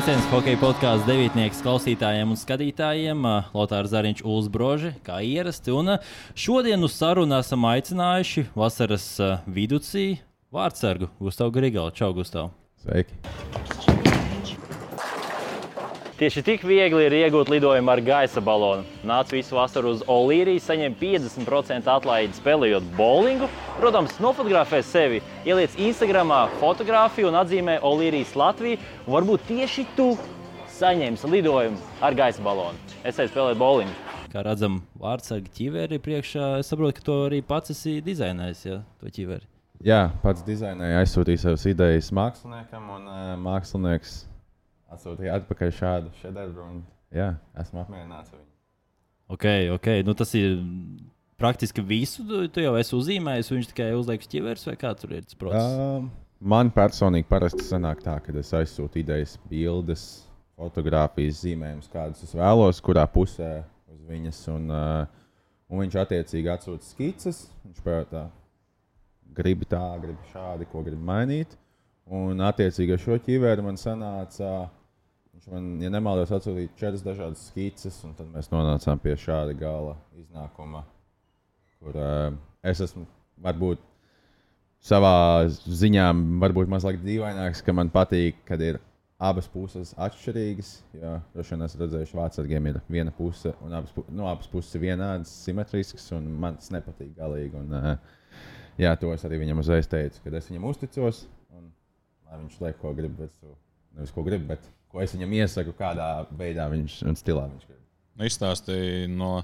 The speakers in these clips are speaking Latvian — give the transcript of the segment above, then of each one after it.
Sveiciens hokeja podkāstu devītnieks klausītājiem un skatītājiem. Lotārs Zariņš, Ulas Broži, kā ierasti. Un šodien uz sarunu esam aicinājuši vasaras viducī vārdsargu Gustavu Grigalu. Čau, Gustav! Sveiki! Tieši tik viegli ir iegūt lidojumu ar gaisa balonu. Nāc visu vasaru uz Olīriju, saņem 50% atlaidi spēlējot bowlingu. Protams, nofotografē sevi, ieliec Instagram fotografiju un atzīmē Olīrijas Latviju. Un varbūt tieši tu saņemsi lidojumu ar gaisa balonu. Es eju spēlēt bowlingu. Kā redzam, vārdsargi ķiveri priekšā. Es saprotu, ka to arī pats esi dizainējis, ja to ķiveri. Jā, pats dizainēja, aizsūtīja savas idejas māksliniekam, un uh, mākslinieks atsūtīja atpakaļ šādu šedevru. Un, jā, esmu apmierināts ar viņu. Ok, ok. Nu, tas ir praktiski visu. Tu, jau esi uzzīmējis, viņš tikai uzliek ķivers vai kā tur ir tas process? Um, man personīgi parasti sanāk tā, ka es aizsūtu idejas, bildes, fotografijas, zīmējumus, kādas es vēlos, kurā pusē uz viņas. Un, uh, un viņš attiecīgi atsūta skices. Viņš pajautā, gribi tā, gribi šādi, ko gribi mainīt. Un attiecīgi ar šo ķiveru man sanāca. Uh, Viņš man, ja nemaldos, atsūtīja četras dažādas skices, un tad mēs nonācām pie šāda gala iznākuma, kur uh, es esmu varbūt savā ziņā mazliet dīvaināks, ka man patīk, kad ir abas puses atšķirīgas. Jo droši vien esat redzējuši, ka vācārgiem ir viena puse, un abas, no, abas puses ir vienādas, simetriskas, un man tas nepatīk galīgi. Un, uh, jā, to es arī viņam uzreiz teicu, kad es viņam uzticos, un lai viņš liek, ko grib, bet nevis ko grib, bet ko es viņam iesaku, kādā veidā viņš un stilā viņš grib. Nu, izstāstīja no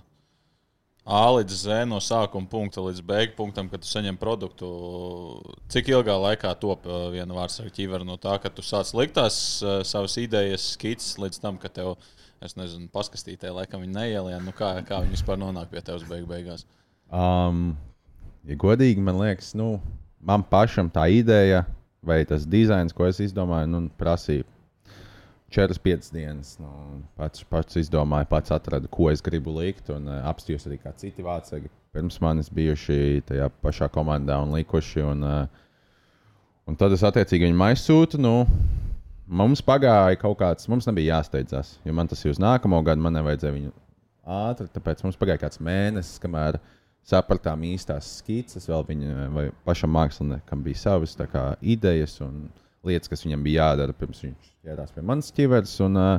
A līdz Z, no sākuma punkta līdz beigu punktam, kad tu saņem produktu. Cik ilgā laikā top viena vārdsarga ķīvera no tā, ka tu sāc likt tās savas idejas, skices līdz tam, ka tev, es nezinu, paskastītē, laikam viņi neielien. Nu, kā, kā viņi vispār nonāk pie tevis beigu beigās? Um, ja godīgi, man liekas, nu, man pašam tā ideja vai tas dizains, ko es izdomāju, nu, prasīja 4-5 dienas. Nu, pats, pats izdomāju, pats atradu, ko es gribu likt. Un uh, apstājos arī kā citi vācīgi pirms manis bijuši tajā pašā komandā un likuši. Un, uh, un tad es attiecīgi viņu aizsūtu. Nu, mums pagāja kaut kāds, mums nebija jāsteidzas, jo man tas ir uz nākamo gadu, man nevajadzēja viņu ātri. Tāpēc mums pagāja kāds mēnesis, kamēr sapratām īstās skices, vēl viņa vai pašam māksliniekam bija savas kā, idejas. Un, lietas, kas viņam bija jādara pirms viņš ķērās pie manas ķiveres. Un, uh,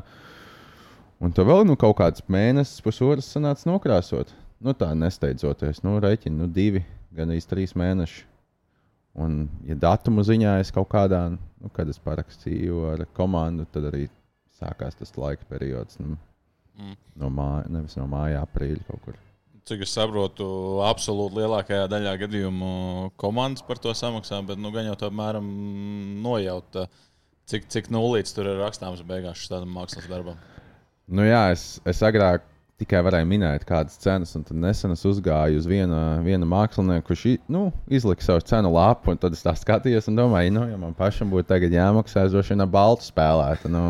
un to vēl nu, kaut kāds mēnesis, pusotrs sanāca nokrāsot. Nu, tā nesteidzoties, nu, rēķina nu, divi, gan arī trīs mēneši. Un, ja datumu ziņā es kaut kādā, nu, kad es parakstīju ar komandu, tad arī sākās tas laika periods. Nu, mm. No māja, nevis no māja, aprīļa kaut kur cik es saprotu, absolūti lielākajā daļā gadījumu komandas par to samaksā, bet nu, gan jau tā apmēram nojaut, cik, cik nulīts tur ir rakstāms beigās šādam mākslas darbam. Nu, jā, es, es agrāk tikai varēju minēt, kādas cenas, un tad nesen es uzgāju uz vienu, vienu mākslinieku, kurš nu, izlika savu cenu lapu, un tad es tā skatījos un domāju, nu, ja man pašam būtu jāmaksā, es droši vien ar baltu spēlētu. Nu,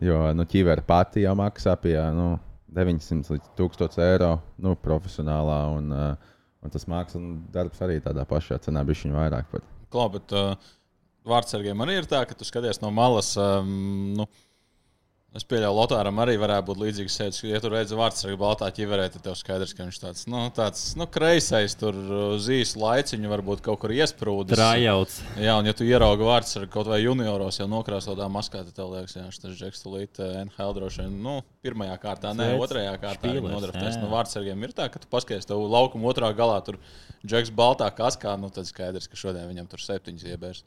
jo nu, ķīvera pati jau maksā pie. Nu, 900 līdz 1000 eiro nu, profesionālā. Un, uh, un tas mākslas darbs arī tādā pašā cenā bija viņa vairāk. Pat. Klau, bet uh, vārdsargiem arī ir tā, ka tu skaties no malas. Um, nu, Es pieļauju, Lotāram arī varētu būt līdzīgs sēdes. Ja tur redzat, vārdsargu baltā ķiverē, tad tev skaidrs, ka viņš tāds, nu, tāds nu, kreisais, tur uz īsu laiciņu varbūt kaut kur iesprūdis. Rājauts. Jā, un ja tu ieraugi vārdsargu kaut vai junioros, jau nokrāsotā maskā, tad tev liekas, jā, tas Džeks Tulīt, NHL droši vien, nu, pirmajā kārtā, ne, otrajā kārtā nodraftēs. Nu, vārdsargiem ir tā, ka tu paskaties, tev laukuma otrā galā tur Džeks baltā kaskā, nu, tad skaidrs, ka šodien viņam tur septiņas iebērs.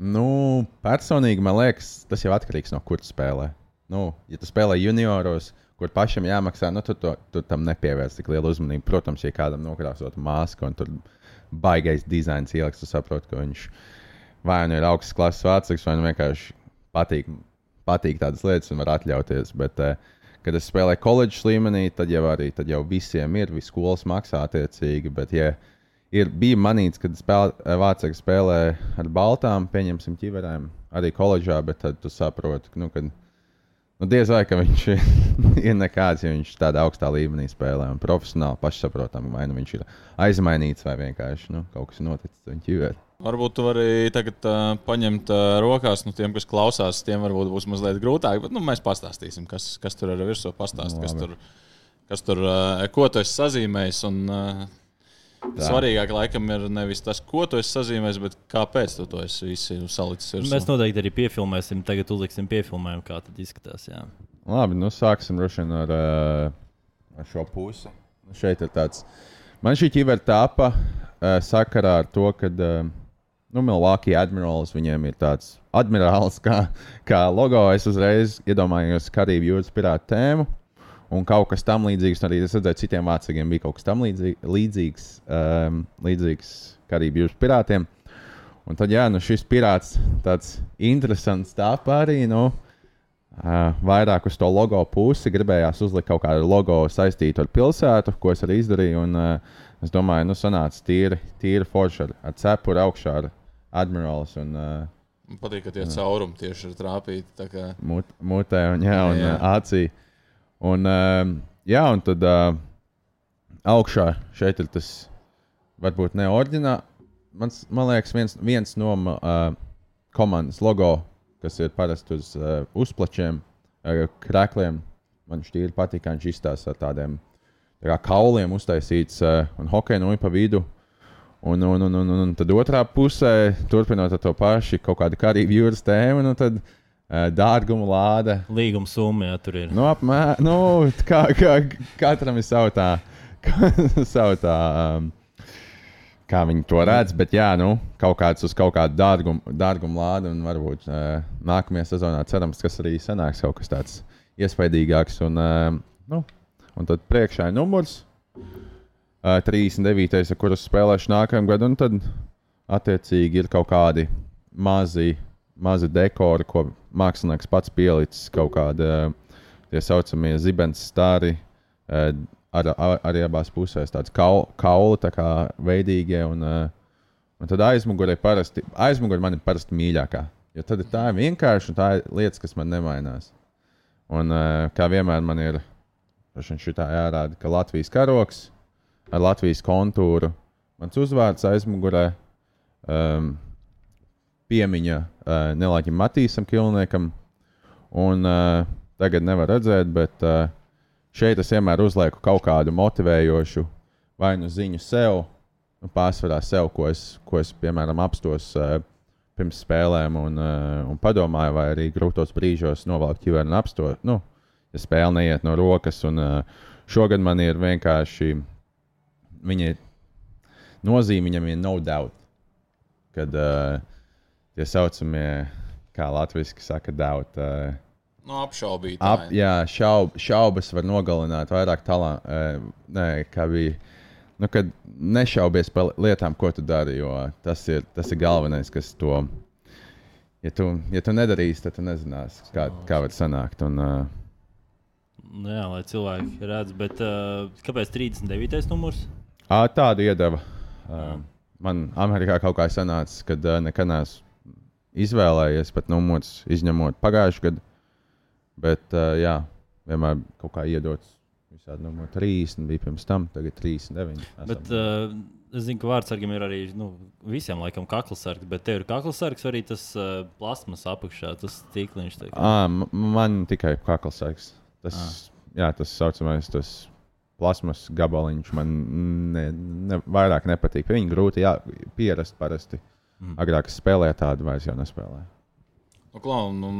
Nu, personīgi man liekas, tas jau atkarīgs no kuras spēlē. Nu, ja tu spēlē junioros, kur pašam jāmaksā, nu, tu, to, tu tam nepievērsi tik lielu uzmanību. Protams, ja kādam nokrāsot masku un tur baigais dizains ieliks, tu saproti, ka viņš vai nu ir augsts klases vācis, vai nu vienkārši patīk, patīk tādas lietas un var atļauties. Bet, uh, kad es spēlēju koledžas līmenī, tad jau arī tad jau visiem ir, visi skolas maksā attiecīgi. Bet, ja ir, bija manīts, kad spēl, vācīgi spēlē ar baltām, pieņemsim, ķiverēm, arī koledžā, bet tad tu saproti, nu, ka Nu, diez vai viņš ir nekāds, ja viņš tādā augstā līmenī spēlē un profesionāli pašsaprotami, vai nu viņš ir aizmainīts vai vienkārši nu, kaut kas noticis viņa ķiverē. Varbūt tu vari tagad uh, paņemt uh, rokās, nu, tiem, kas klausās, tiem varbūt būs mazliet grūtāk. Bet nu, mēs pastāstīsim, kas, kas tur ir virsū pastāstīt, kas tur, kas tur ko tu esi sazīmējis. Un, Tā. Svarīgāk, laikam, ir nevis tas, ko tu esi sazīmējis, bet kāpēc tu to esi salicis. Mēs noteikti arī piefilmēsim, tagad uzliksim piefilmējumu, kā tas izskatās. Jā. Labi, nu sāksim ar, ar šo pusi. Nu, šeit ir tāds. Man šī ķivera tāpa sakarā ar to, ka. Uh, nu, Milwaukee Admirals, viņiem ir tāds admirāls, kā, kā logo. Es uzreiz iedomājos Karību jūras pirātu tēmu. Un kaut kas tam līdzīgs, arī es redzēju, citiem vācīgiem bija kaut kas tam līdzīgs, līdzīgs, um, līdzīgs Karību jūras pirātiem. Un tad, jā, nu, šis pirāts tāds interesants tāpā arī. Nu, Uh, vairāk uz to logo pusi gribējās uzlikt kaut kādu logo saistītu ar pilsētu, ko es arī izdarīju. Un, uh, es domāju, nu, sanāca tīri, tīri forši ar, ar cepuri augšā, ar, Admirals. Un, uh, Man patīk, ka tie jā. caurumi tieši ir trāpīti. Kā... Mut, mutē un, jā, un jā. Uh, acī. Un, uh, jā, un tad uh, augšā šeit ir tas varbūt ne oriģināls. Man, man liekas, viens, viens no uh, komandas logo, kas ir parasti uz uh, uzplačiem, uh, krēkliem. Man šķiet, patīk, ka viņš izstāsta ar tādiem tā kā kauliem uztaisīts uh, un hokeja no pa vidu. Un, un, un, un, un tad otrā pusē, turpinot ar to pašu, kaut kādu karību jūras tēmu, nu tad uh, dārguma lāde. Līguma summa, ja tur ir. Nu, apmēr, nu, kā, kā, katram ir savu tā, savu tā um, kā viņi to redz, bet jā, nu, kaut kāds uz kaut kādu dārgumu, dārgumu lādi un varbūt uh, nākamajā sezonā cerams, kas arī sanāks kaut kas tāds iespaidīgāks. Un, uh, nu, un tad priekšā ir numurs uh, 39. ar kurus spēlēšu nākamajam gadam, un tad attiecīgi ir kaut kādi mazi, mazi dekori, ko mākslinieks pats pielicis, kaut kādi tie saucamie zibens stāri. Uh, ar, ar, arī abās pusēs tādas kaul, kauli, tā kā veidīgie. Un, uh, un tad aizmugurē parasti, aizmugurē man ir parasti mīļākā. Jo tad tā ir vienkārši un tā ir lietas, kas man nemainās. Un uh, kā vienmēr man ir šī tā jārāda, ka Latvijas karoks ar Latvijas kontūru. Mans uzvārds aizmugurē um, piemiņa uh, Nelāķim Matīsam Kilniekam. Un uh, tagad nevar redzēt, bet uh, šeit es vienmēr uzlieku kaut kādu motivējošu vai nu ziņu sev, nu, pārsvarā sev, ko es, ko es piemēram apstos uh, pirms spēlēm un, uh, un padomāju, vai arī grūtos brīžos novelkt ķiveri un apstot. Nu, ja spēle neiet no rokas, un uh, šogad man ir vienkārši viņai nozīme viņam ir no doubt. Kad uh, tie saucamie, kā latviešu saka, doubt. Uh, No nu, apšaubīt. Ap, jā, šaub, šaubas var nogalināt vairāk talantu. Uh, nē, kā bija. Nu, kad nešaubies par lietām, ko tu dari, jo tas ir, tas ir galvenais, kas to. Ja tu, ja tu nedarīsi, tad tu nezināsi, kā, kā var sanākt. Un, uh, nu Jā, lai cilvēki redz, bet uh, kāpēc 39. numurs? Tādu iedeva. Man Amerikā kaut kā sanāca, kad nekad neesmu izvēlējies pat numurus, izņemot pagājušajā gadā. Bet, jā, vienmēr kaut kā iedots visādi numuri. 30 bija pirms tam, tagad 39. Bet, uh, es zinu, ka vārdsargam ir arī nu, visiem laikam kaklasargs, bet tev ir kaklasargs arī tas uh, plasmas apakšā, tas tīkliņš. À, man tikai kaklasargs. Tas, à. jā, tas saucamais. Tas, plasmas gabaliņš man ne, ne, vairāk nepatīk. Pie viņa grūti jā, pierast parasti. Mm. Agrāk es spēlēju tādu, vairs jau nespēlēju. Nu, klau, nu,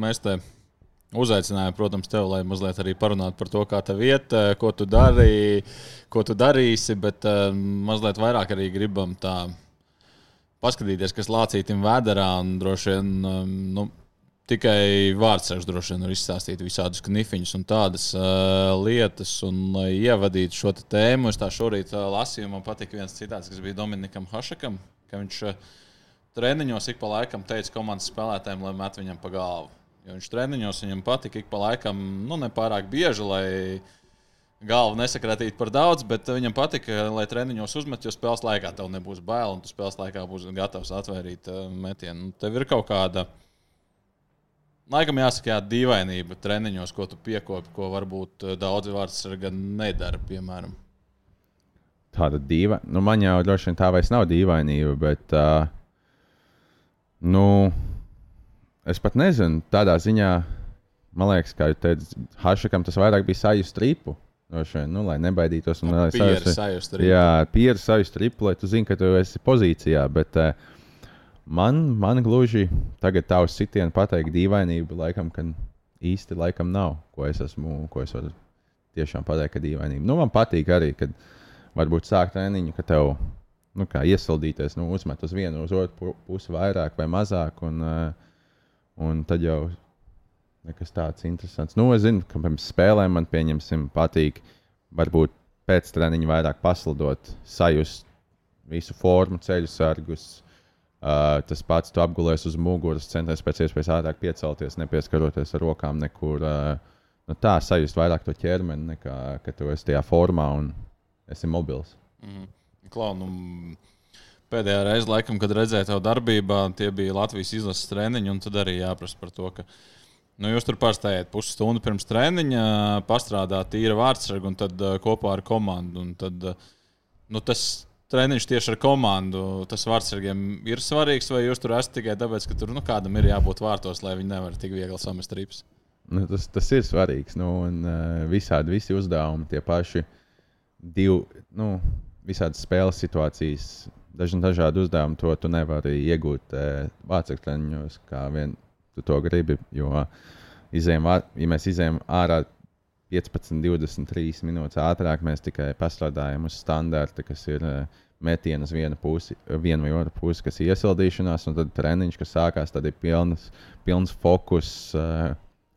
mēs te uzaicinājām, protams, tevi, lai mazliet arī parunātu par to, kā tev iet, eh, ko tu dari, ko tu darīsi, bet uh, mazliet vairāk arī gribam tā paskatīties, kas lācītim vēderā un droši vien. Um, nu, tikai vārdsargs droši vien var izstāstīt visādus knifiņus un tādas uh, lietas, un lai ievadītu šo tēmu. Es tā šorīt uh, lasīju, man patika viens citāts, kas bija Dominikam Hašakam, ka viņš uh, treniņos ik pa laikam teica komandas spēlētājiem, lai met viņam pa galvu. Jo viņš treniņos viņam patika ik pa laikam, nu, nepārāk bieži, lai galvu nesakratītu par daudz, bet viņam patika, lai treniņos uzmet, jo spēles laikā tev nebūs bail, un tu spēles laikā būsi gatavs atvērīt uh, metienu. Tev ir kaut kāda Laikam jāsaka, jā, dīvainība treniņos, ko tu piekopi, ko varbūt eh, daudzi vārdsargi nedara, piemēram. Tāda dīva, nu man jau droši vien tā vairs nav dīvainība, bet uh, Nu, es pat nezinu, tādā ziņā, man liekas, kā jūs teicat, Hašakam tas vairāk bija sajust tripu. Droši vien, nu, lai nebaidītos. Un, lai Pieres sajust- sajust arī. Jā, pieredzi sajust tripu, lai tu zini, ka tu esi pozīcijā. Bet uh, man, man gluži tagad tā uz sitienu pateikt dīvainība, laikam, ka īsti laikam nav, ko es esmu, ko es varu tiešām pateikt, ka dīvainība. Nu, man patīk arī, kad varbūt sāk treniņu, ka tev nu, kā iesildīties, nu, uzmet uz vienu, uz otru pu- pusi vairāk vai mazāk. Un, uh, un tad jau nekas tāds interesants. Nu, es zinu, ka pirms spēlēm man pieņemsim patīk, varbūt pēc treniņa vairāk paslidot, sajust visu formu, ceļu sargus. Uh, tas pats, tu apgulies uz muguras, centies pēc iespējas ātrāk piecelties, nepieskaroties ar rokām nekur. Uh, nu, tā sajust vairāk to ķermeni, nekā ka tu esi tajā formā un esi mobils. Klau, nu, pēdējā reize, laikam, kad redzēju tev darbībā, tie bija Latvijas izlases treniņi, un tad arī jāprasa par to, ka nu, jūs tur pārstājat pusstundu pirms treniņa, pastrādāt īra vārdsargu un tad kopā ar komandu. Tad, nu, tas treniņš tieši ar komandu, tas vārdsargiem ir svarīgs, vai jūs tur esat tikai tāpēc, ka tur nu, kādam ir jābūt vārtos, lai viņi nevar tik viegli samest rips? Nu, tas, tas ir svarīgs. Nu, un, uh, visādi visi uzdevumi, tie paši divi, nu, visādas spēles situācijas, dažni dažādi uzdevumi, to tu nevari iegūt uh, vācu treniņos, kā vien tu to gribi. Jo, izējām, vā- ja mēs izējām ārā 15, 23 minūtes ātrāk, mēs tikai pastrādājam uz standarta, kas ir uh, metiens uz vienu pusi, vienu vai otru pusi, kas ir iesildīšanās, un tad treniņš, kas sākās, tad ir pilns, pilns fokus uh,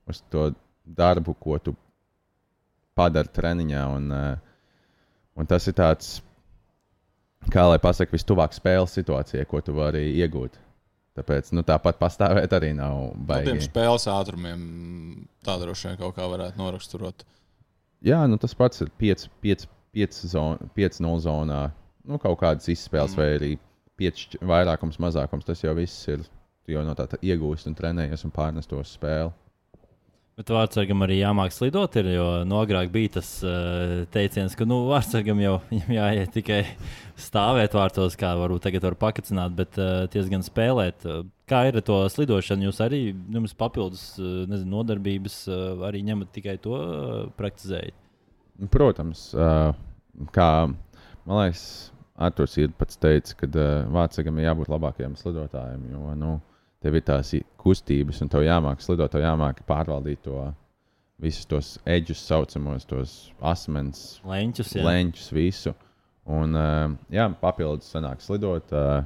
uz to darbu, ko tu padari treniņā. Un, uh, un tas ir tāds, kā lai pasakā, vistuvāk spēles situācijai, ko tu vari iegūt. Tāpēc nu, tāpat pastāvēt arī nav Tādiem baigi. spēles ātrumiem tā droši vien kaut kā varētu noraksturot. Jā, nu, tas pats ir 5-0 zonā. Nu, kaut kādas izspēles, mm. vai arī 5 vairākums, mazākums. Tas jau viss ir. Tu jau no tā tā iegūsti un trenējies un pārnest to spēli. Bet vārdsargam arī jāmāk slidot, ir, jo no agrāk bija tas uh, teiciens, ka nu, vārdsargam jau jāiet tikai stāvēt vārtos, kā varbūt tagad var pakacināt, bet uh, diezgan spēlēt. Uh, Kā ir ar to slidošanu? Jūs arī jums papildus uh, nezinu, nodarbības, uh, arī ņemat tikai to uh, praktizējat. Nu, Protams, uh, kā man liekas, Arthurs ir pats teicis, ka uh, vācam ir jābūt labākajam slidotājam. Jo nu, tev ir tās kustības, un tev jāmāk slidot, tev jāmāk pārvaldīt to visus tos eģus, saucamos, tos asmens, Leņķus, jā. leņķus, visu. Un, uh, jā, papildus sanāk slidot uh,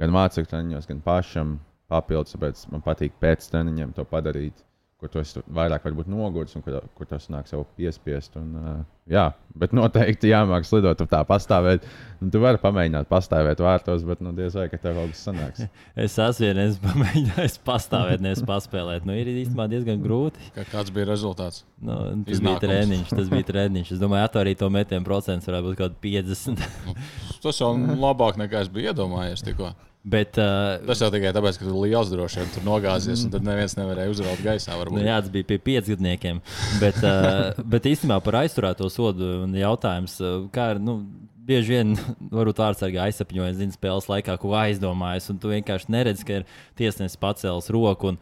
gan mācekļu treniņos, gan pašam. Papildus, tāpēc man patīk pēc treniņiem to padarīt, kur tu esi vairāk varbūt noguris un kur, kur tas nāk sev piespiest. Un, uh, jā, bet noteikti jāmāk slidot, tu tā pastāvēt. Nu, tu vari pamēģināt pastāvēt vārtos, bet nu, diez vai ka tev kaut kas sanāks. Es esmu vienreiz pamēģinājis pastāvēt, nevis paspēlēt. Nu, ir īstenībā diezgan grūti. Kā, kāds bija rezultāts? Nu, tas Iznākums. bija treniņš. Tas bija treniņš. Es domāju, arī to metienu procents varētu būt kaut kāds 50. Tas jau labāk nekā es biju iedomājies. Tikko. Bet, uh, Tas jau tikai tāpēc, ka tu liels droši vien tur nogāzies, un tad neviens nevarēja uzraut gaisā. Nu, jā, tas bija pie piecgadniekiem. Bet, uh, bet īstenībā par aizturēto sodu un jautājums, uh, kā ir. Nu, Bieži vien varbūt vārdsargā aizsapņojas, zina, spēles laikā, ko aizdomājas, un tu vienkārši neredzi, ka ir tiesnesis pacēlis roku un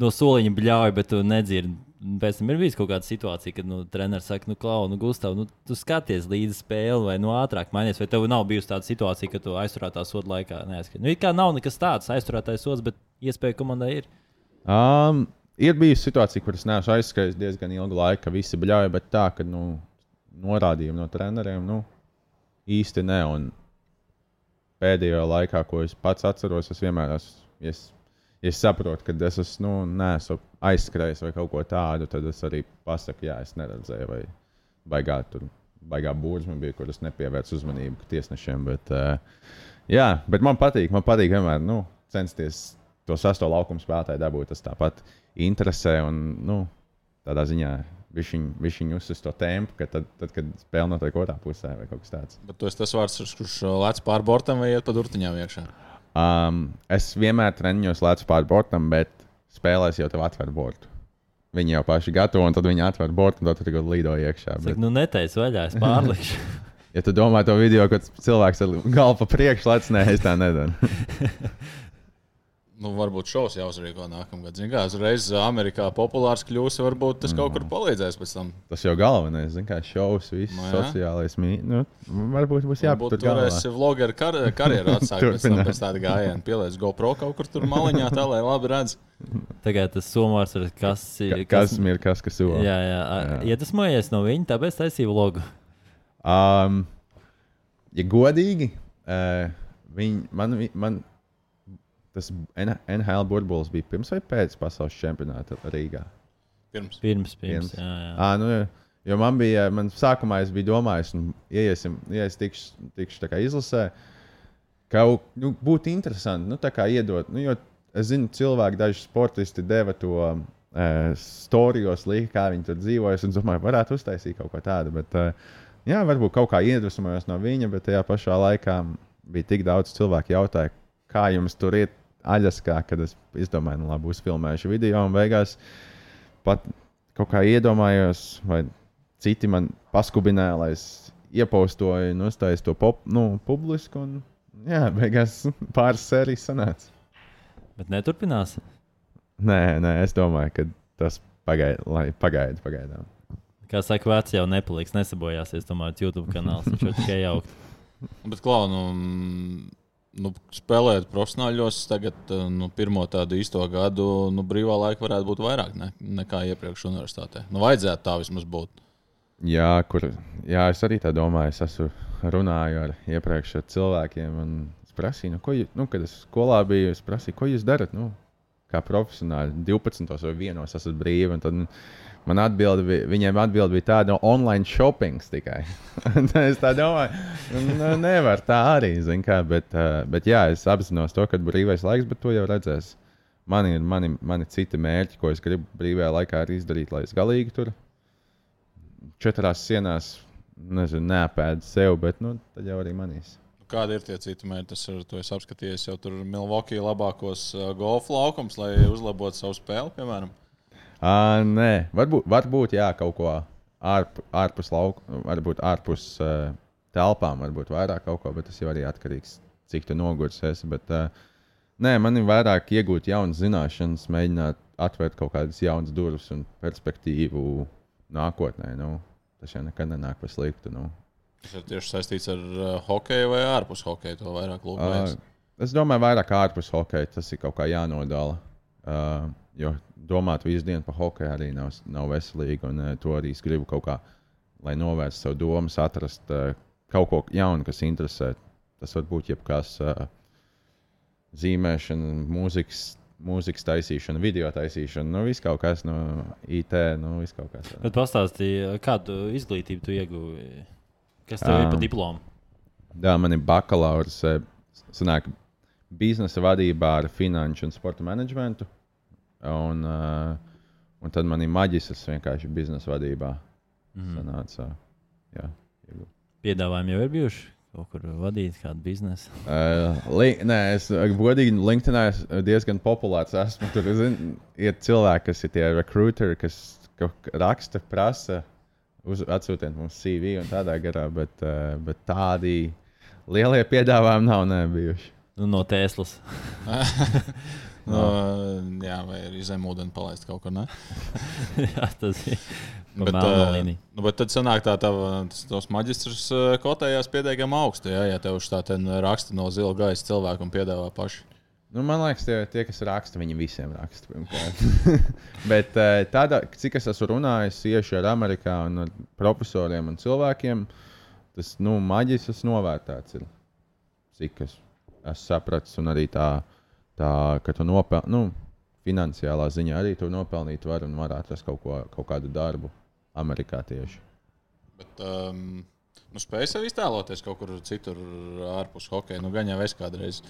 no soliņa bļauj, bet tu nedzirdi. Pēc tam ir bijusi kaut kāda situācija, kad nu, treneris saka, nu, Klau, nu, Gustav, nu, tu skaties līdzi spēli, vai nu, ātrāk mainies, vai tev nav bijusi tāda situācija, ka tu aizturētā soda laikā neaizskrien. Nu, it kā nav nekas tāds aizturētais sods, bet iespēja komandai ir. Um, ir bijusi situācija, kuras neesmu aizskrējis diezgan ilgu laiku, ka visi bļauj, bet tā, ka nu, norādījumi no treneriem nu, īsti ne. Un pēdējā laikā, ko es pats atceros, es vienmēr esmu. Es, ja es saprotu, ka es esmu, nu, neesmu aizskrējis vai kaut ko tādu, tad es arī pasaku, jā, es neredzēju, vai baigā tur. Baigā būrza man bija, kur es nepievērsu uzmanību tiesnešiem. Bet, uh, jā, bet man patīk, man patīk vienmēr nu, censties to sasto laukumu spēlētāju dabūt. Tas tāpat interesē un nu, tādā ziņā viņš uzsver to tempu, ka tad, tad kad spēle notiek otrā pusē vai kaut kas tāds. Bet tu esi tas vārds, kurš lec pāri bortam vai iet pa durtiņām iekšā. Um, es vienmēr treniņos lēcu pāri bortam, bet spēlēs jau tev atver bortu. Viņi jau paši gatavo, un tad viņi atver bortu, un tad tu tikai lido iekšā. Saka, Bet, nu, neteic vaļā, es pārlikšu. ja tu domā to video, kad cilvēks ar galvu pa priekšu lec, nē, es tā nedaru. Nu, varbūt šovs jāuzrīko nākamgad. Zini, kā uzreiz Amerikā populārs kļūs, varbūt tas kaut kur palīdzēs pēc tam. Tas jau galvenais, zin, kā šovs, viss Nu, jā. sociālais mītnes. Nu, varbūt būs Varbūt jāpatur tur esi vlogeru kar karjeru atsākt pēc, tam, pēc tāda gājiena. Pieliec GoPro kaut kur tur maliņā, tā lai labi redz. Tagad tas somārs ir kas ir. Kas ir kas, kas sola? Jā, jā. jā. Iedvesmojies no viņa, tāpēc taisīju vlogu. Um, ja godīgi, uh, viņi, man, man tas NHL burbulis bija pirms vai pēc pasaules čempionāta Rīgā. Pirms. Pirms, pirms. Pirms. Jā, jā. À, nu, jo man bija, man sākumā es biju domājis, nu, iesim, ja es tikšu, tikšu tā kā izlasē, kaut nu, būtu interesanti, nu, tā kā iedot, nu, jo es zinu, cilvēki, daži sportisti deva to uh, storijos, lika, kā viņi tur dzīvojas, un domāju, varētu uztaisīt kaut ko tādu, bet, uh, jā, varbūt kaut kā iedvesmojos no viņa, bet tajā pašā laikā bija tik daudz cilvēku jautāja, kā jums tur iet aļaskā, kad es izdomāju, nu, labi, uzfilmēšu video, un beigās pat kaut kā iedomājos, vai citi man paskubināja, lai es iepostoju, nu, uztaisīju to pop, nu, publisku. Un, jā, beigās pāris sērijas sanāca. Bet neturpinās. Nē, nē, es domāju, ka tas pagaida, lai pagaida pagaidām. Kā saka, veci jau nepaliks, nesabojāsies. Tomēr YouTube kanāls viņš jau tikai jaukt. Bet, Klau, nu, nu, spēlējot profesionāļos, tagad eh, nu, pirmo tādu īsto gadu nu, brīvā laika varētu būt vairāk ne, nekā iepriekš universitātē. Nu, vajadzētu tā vismaz būt. Jā, kur, jā, es arī tā domāju. Es esmu runāju ar iepriekšējiem cilvēkiem. un Es prasīju, nu, ko jūs, nu, kad es skolā biju, es prasīju, ko jūs darat? Nu, kā profesionāli, 12 vai 1 esat brīvi. Tad man atbildi, bija, viņiem atbildi bija tāda, no online shopping tikai. Es tā domāju, nu, nevar tā arī, zin kā, bet, uh, bet jā, es apzinos to, ka brīvais laiks, bet to jau redzēs. Man ir mani, mani citi mērķi, ko es gribu brīvajā laikā arī izdarīt, lai es galīgi tur četrās sienās, nezinu, neapēdu sev, bet nu, tad jau arī manīs. Kādi ir tie citi mērķi? Ir, to es apskatījos jau tur Milvokī labākos uh, golfa laukums, lai uzlabotu savu spēli, piemēram. Uh, nē, varbūt, varbūt jā, kaut ko ārp, ārpus lauka, varbūt ārpus uh, telpām, varbūt vairāk kaut ko, bet tas jau arī atkarīgs, cik tu noguris esi. Bet, uh, nē, man ir vairāk iegūt jaunas zināšanas, mēģināt atvērt kaut kādas jaunas durvis un perspektīvu nākotnē. Nu, tas jau nekad nenāk par sliktu. Nu. Tas ir tieši saistīts ar uh, hokeju vai ārpus hokeja. To vairāk Uh, lūkojas. es domāju, vairāk ārpus hokeja tas ir kaut kā jānodala. Uh, jo domāt visu dienu par hokeju arī nav, nav veselīgi. Un, uh, to arī es gribu kaut kā, lai novērstu savu domas, atrast uh, kaut ko jaunu, kas interesē. Tas var būt jebkas uh, zīmēšana, mūzikas. Mūzikas taisīšana, video taisīšana, nu, viss kaut kas no IT, nu, viss kaut kas. Bet pastāstīja, kādu izglītību tu ieguvi? Kas tev ir pa Um, diplomu? Jā, man ir bakalaurs eh, sanāk, biznesa vadībā ar finanšu un sporta menedžmentu. Un, uh, un tad man ir maģisks vienkārši biznesa vadībā. Mhm. Sanāca, jā, iegūt. Piedāvājumi jau ir bijuši kaut kur vadīt kādu biznesu. Uh, li, nē, es uh, godīgi LinkedInā es diezgan populārs esmu. Tur zin, ir cilvēki, kas ir tie recruiteri, kas raksta, prasa, uz, atsūtiet mums CV un tādā garā, bet, uh, bet tādi lielie piedāvājumi nav bijuši. Nu, no Tēslas. No, jā, vai arī zem ūdeni palaist kaut kur. Ne? Jā, tas ir. Bet, uh, nu, bet tad sanāk tā, tava, tas tos maģistrus uh, kotējās pietiekami augstu. Jā, ja tev uz tā ten raksta no zila gaisa cilvēku un piedāvā paši. Nu, man liekas, tie, tie, kas raksta, viņi visiem raksta. Bet eh, tādā, cik es esmu runājis tieši ar Amerikā un ar profesoriem un cilvēkiem, tas nu, maģisks novērtēts ir. Cik es esmu sapratis, un arī tā, tā ka tu nopelni, nu, finansiālā ziņā arī tu nopelnīt var un var atrast kaut, ko, kaut kādu darbu Amerikā tieši. Bet, um, nu, spēj sev iztēloties kaut kur citur, ārpus hokeja. Nu, gan jau es kādreiz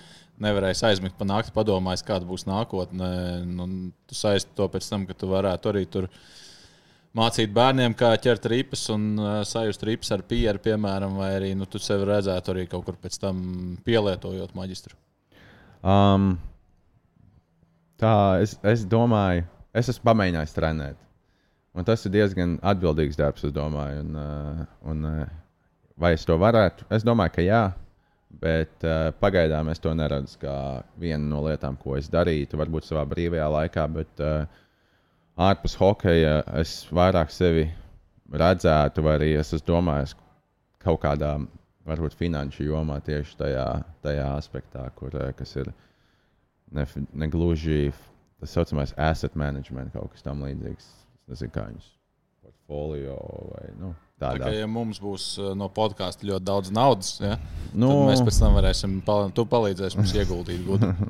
nevarēju aizmigt pa nakti, padomājis, kāda būs nākotne. Nu, tu saisti to pēc tam, ka tu varētu arī tur mācīt bērniem, kā ķert ripas un uh, sajust ripas ar pieru, piemēram, vai arī nu, tu sevi redzētu arī kaut kur pēc tam pielietojot maģistru. Um, tā es, es domāju, es esmu pamēģinājis trenēt. Un tas ir diezgan atbildīgs darbs, es domāju. Un, uh, un, uh, vai es to varētu? Es domāju, ka jā, Bet uh, pagaidām es to neredzu kā vienu no lietām, ko es darītu, varbūt savā brīvajā laikā. Bet uh, ārpus hokeja es vairāk sevi redzētu, vai arī es domājis kaut kādā, varbūt finanšu jomā, tieši tajā, tajā aspektā, kur, kas ir ne, ne gluži tas saucamais asset management, kaut kas tam līdzīgs. Es nezinu, kā viņus portfolio vai nu, Tā tādā. kā ja mums būs uh, no podkāsta ļoti daudz naudas, ja, Nu, tad mēs pēc tam varēsim, pal tu palīdzēsi mums ieguldīt gudri.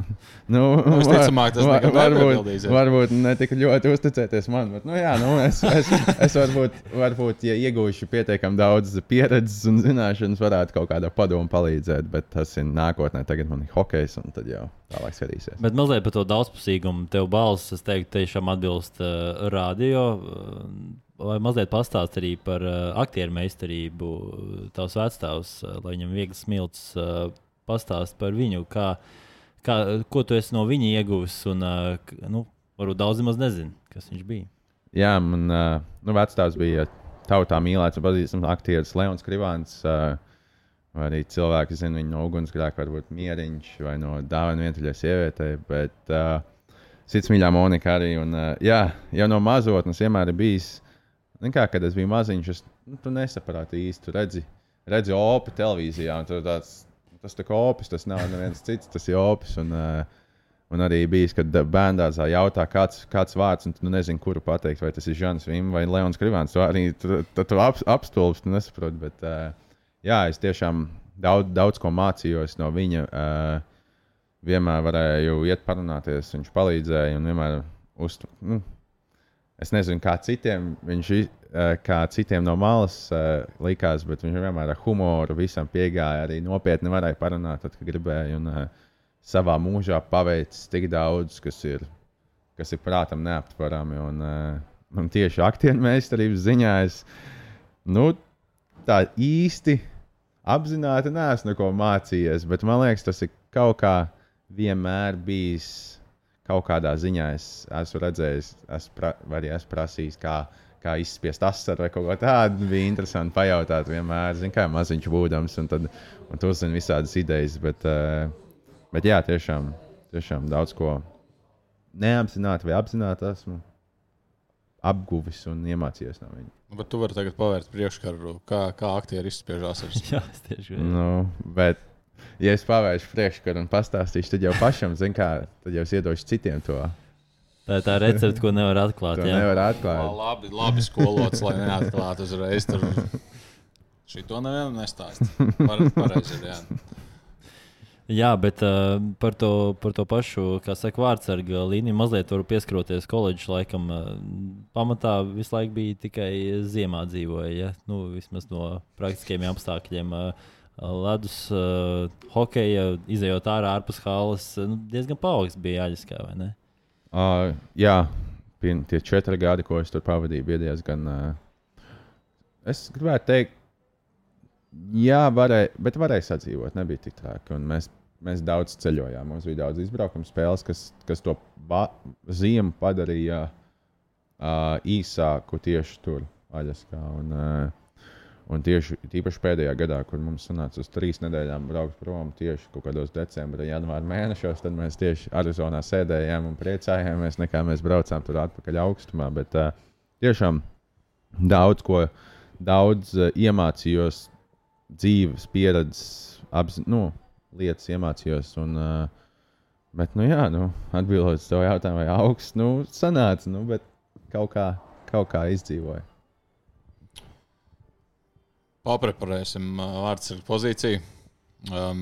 Nu, visticamāk, tas nekad varbūt, varbūt ne tik ļoti uzticēties man. Bet, nu, jā, nu, es, es, es varbūt, varbūt, ja iegūšu pietiekami daudz pieredzes un zināšanas, varētu kaut kādā padomu palīdzēt. Bet tas ir nākotnē. Tagad man ir hokejs, un tad jau tālāk skatīsies. Bet mazliet par to daudzpusīgumu. Tev balss, es teiktu, tiešām atbilst uh, radio. Uh, vai mazliet pastāst arī par uh, aktieru meistarību, tavs vecstāvs, uh, lai viņam viegli smilts, uh, pastāst par viņu, kā, kā, ko tu esi no viņa ieguvis. Un, uh, nu, varbūt daudz maz nezinu, kas viņš bija. Jā, man uh, nu, vecāks bija tautā mīlēts un pazīstams aktieris Leons Krivāns. Uh, vai arī cilvēki zina viņu no ugunsgrēka, varbūt mieriņš vai no dāvana vientuļai sievietei. Bet uh, cits mīļā Monika arī. Un, uh, jā, jau no mazotnes vienmēr ir bijis. Nu, Kā, kad es biju maziņš, es nu, tu nesapratu īsti. Tu redzi, redzi opi televīzijā, un tur tāds, tas tā kā opis, tas nav neviens cits, tas ir opis. Un, uh, Un arī bijis, kad bērnā jautā, kāds, kāds vārds, un tu nezini, kuru pateikt, vai tas ir Žants Vim vai Leons Krivāns. Tu arī tu, tu, ap, apstulbs, tu nesaproti. Bet, uh, jā, es tiešām daudz, daudz ko mācījos no viņa. Uh, vienmēr varēju iet parunāties, viņš palīdzēja un vienmēr uz. Nu, es nezinu, kā citiem viņš kā citiem no malas likās, bet viņš vienmēr ar humoru visam piegāja. Arī nopietni varēja parunāt, tad, kad gribēja. Un, savā mūžā paveicis tik daudz, kas ir, kas ir prātam neaptverami. Un, un tieši aktieru meistarības ziņā es nu, tā īsti apzināti neesmu neko mācījies, bet man liekas, tas ir kaut kā vienmēr bijis. Kaut kādā ziņā es esmu redzējis, esmu pra, vai arī esmu prasījis, kā, kā izspiest asaru vai kaut ko tādu. Bija interesanti pajautāt, vienmēr, zin, kā maziņš būdams, un, tad, un tu uzzini visādas idejas. Bet, uh, bet jā, tiešām, tiešām daudz ko neapzināti vai apzināti esmu apguvis un iemācījies no viņa. Nu, Bet tu vari tagad pavērt priekškaru, kā, kā aktieri izspiežās. ar- Jā, es tieši gribēju. Nu, bet, ja es pavēršu priekškaru un pastāstīšu, tad jau pašam, zin, kā, tad jau es iedošu citiem to. Tā ir tā recepte, ko nevar atklāt. To jā. nevar Lā, atklāt. Labi, labi skolots, lai neatklātu uzreiz. Tur. Šito nevienam nestāst. Par, pareizi ir, jā. Jā, bet uh, par, to, par to pašu, kā saka, vārdsarga līniju mazliet varu pieskaroties koledžas laikam. Uh, pamatā visu laiku bija tikai ziemā dzīvoja, ja? nu, vismaz no praktiskiem apstākļiem. Uh, ledus, uh, hokeja, izējot ārā ārpus halas, uh, nu, diezgan paaugsts bija ne? Uh, jā, tie četri gadi, ko es tur pavadīju, bija diezgan. Uh, es gribētu teikt, jā, varēja, bet varēja sadzīvot, nebija tik traki. Mēs, mēs daudz ceļojām, mums bija daudz izbraukuma spēles, kas, kas to ziemu padarīja uh, īsāku tieši tur, Aļaskā. Un, uh, un tieši tīpaši pēdējā gadā, kur mums sanāca uz trīs nedēļām braukt prom tieši kaut kādos decembra, janvāra mēnešos, tad mēs tieši Arizonā sēdējām un priecājāmies, nekā mēs braucām tur atpakaļ augstumā. Bet uh, tiešām daudz ko, daudz uh, iemācījos dzīves pieredzes, apzi, nu, lietas iemācījos. Un, uh, bet, nu, jā, nu, atbildot uz to jautājumu, vai augsts, nu, sanāca, nu, bet kaut kā, kaut kā izdzīvoja. Papreparēsim vārdsargu pozīciju. Um,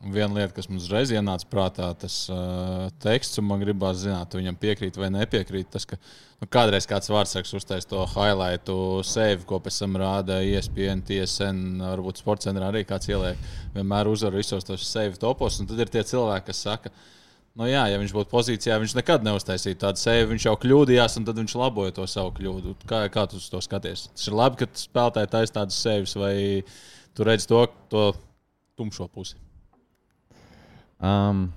viena lieta, kas mums uzreiz ienāca prātā, tas uh, teksts, un man gribās zināt, viņam piekrīt vai nepiekrīt. Tas, ka nu, kādreiz kāds vārdsargs uztaisīja to highlightu save, ko pēc tam rāda ESPN, TSN, varbūt sports centrā arī kāds ieliek. Vienmēr uzvar visos tos save topos, un tad ir tie cilvēki, kas saka, Nu, jā, ja viņš būtu pozīcijā, viņš nekad neuztaisītu tādu sevi. Viņš jau kļūdījās, un tad viņš laboja to savu kļūdu. Kā, kā tu to skaties? Tas ir labi, ka spēlētāji taisa tādas sevis, vai tu redz to, to tumšo pusi. Um,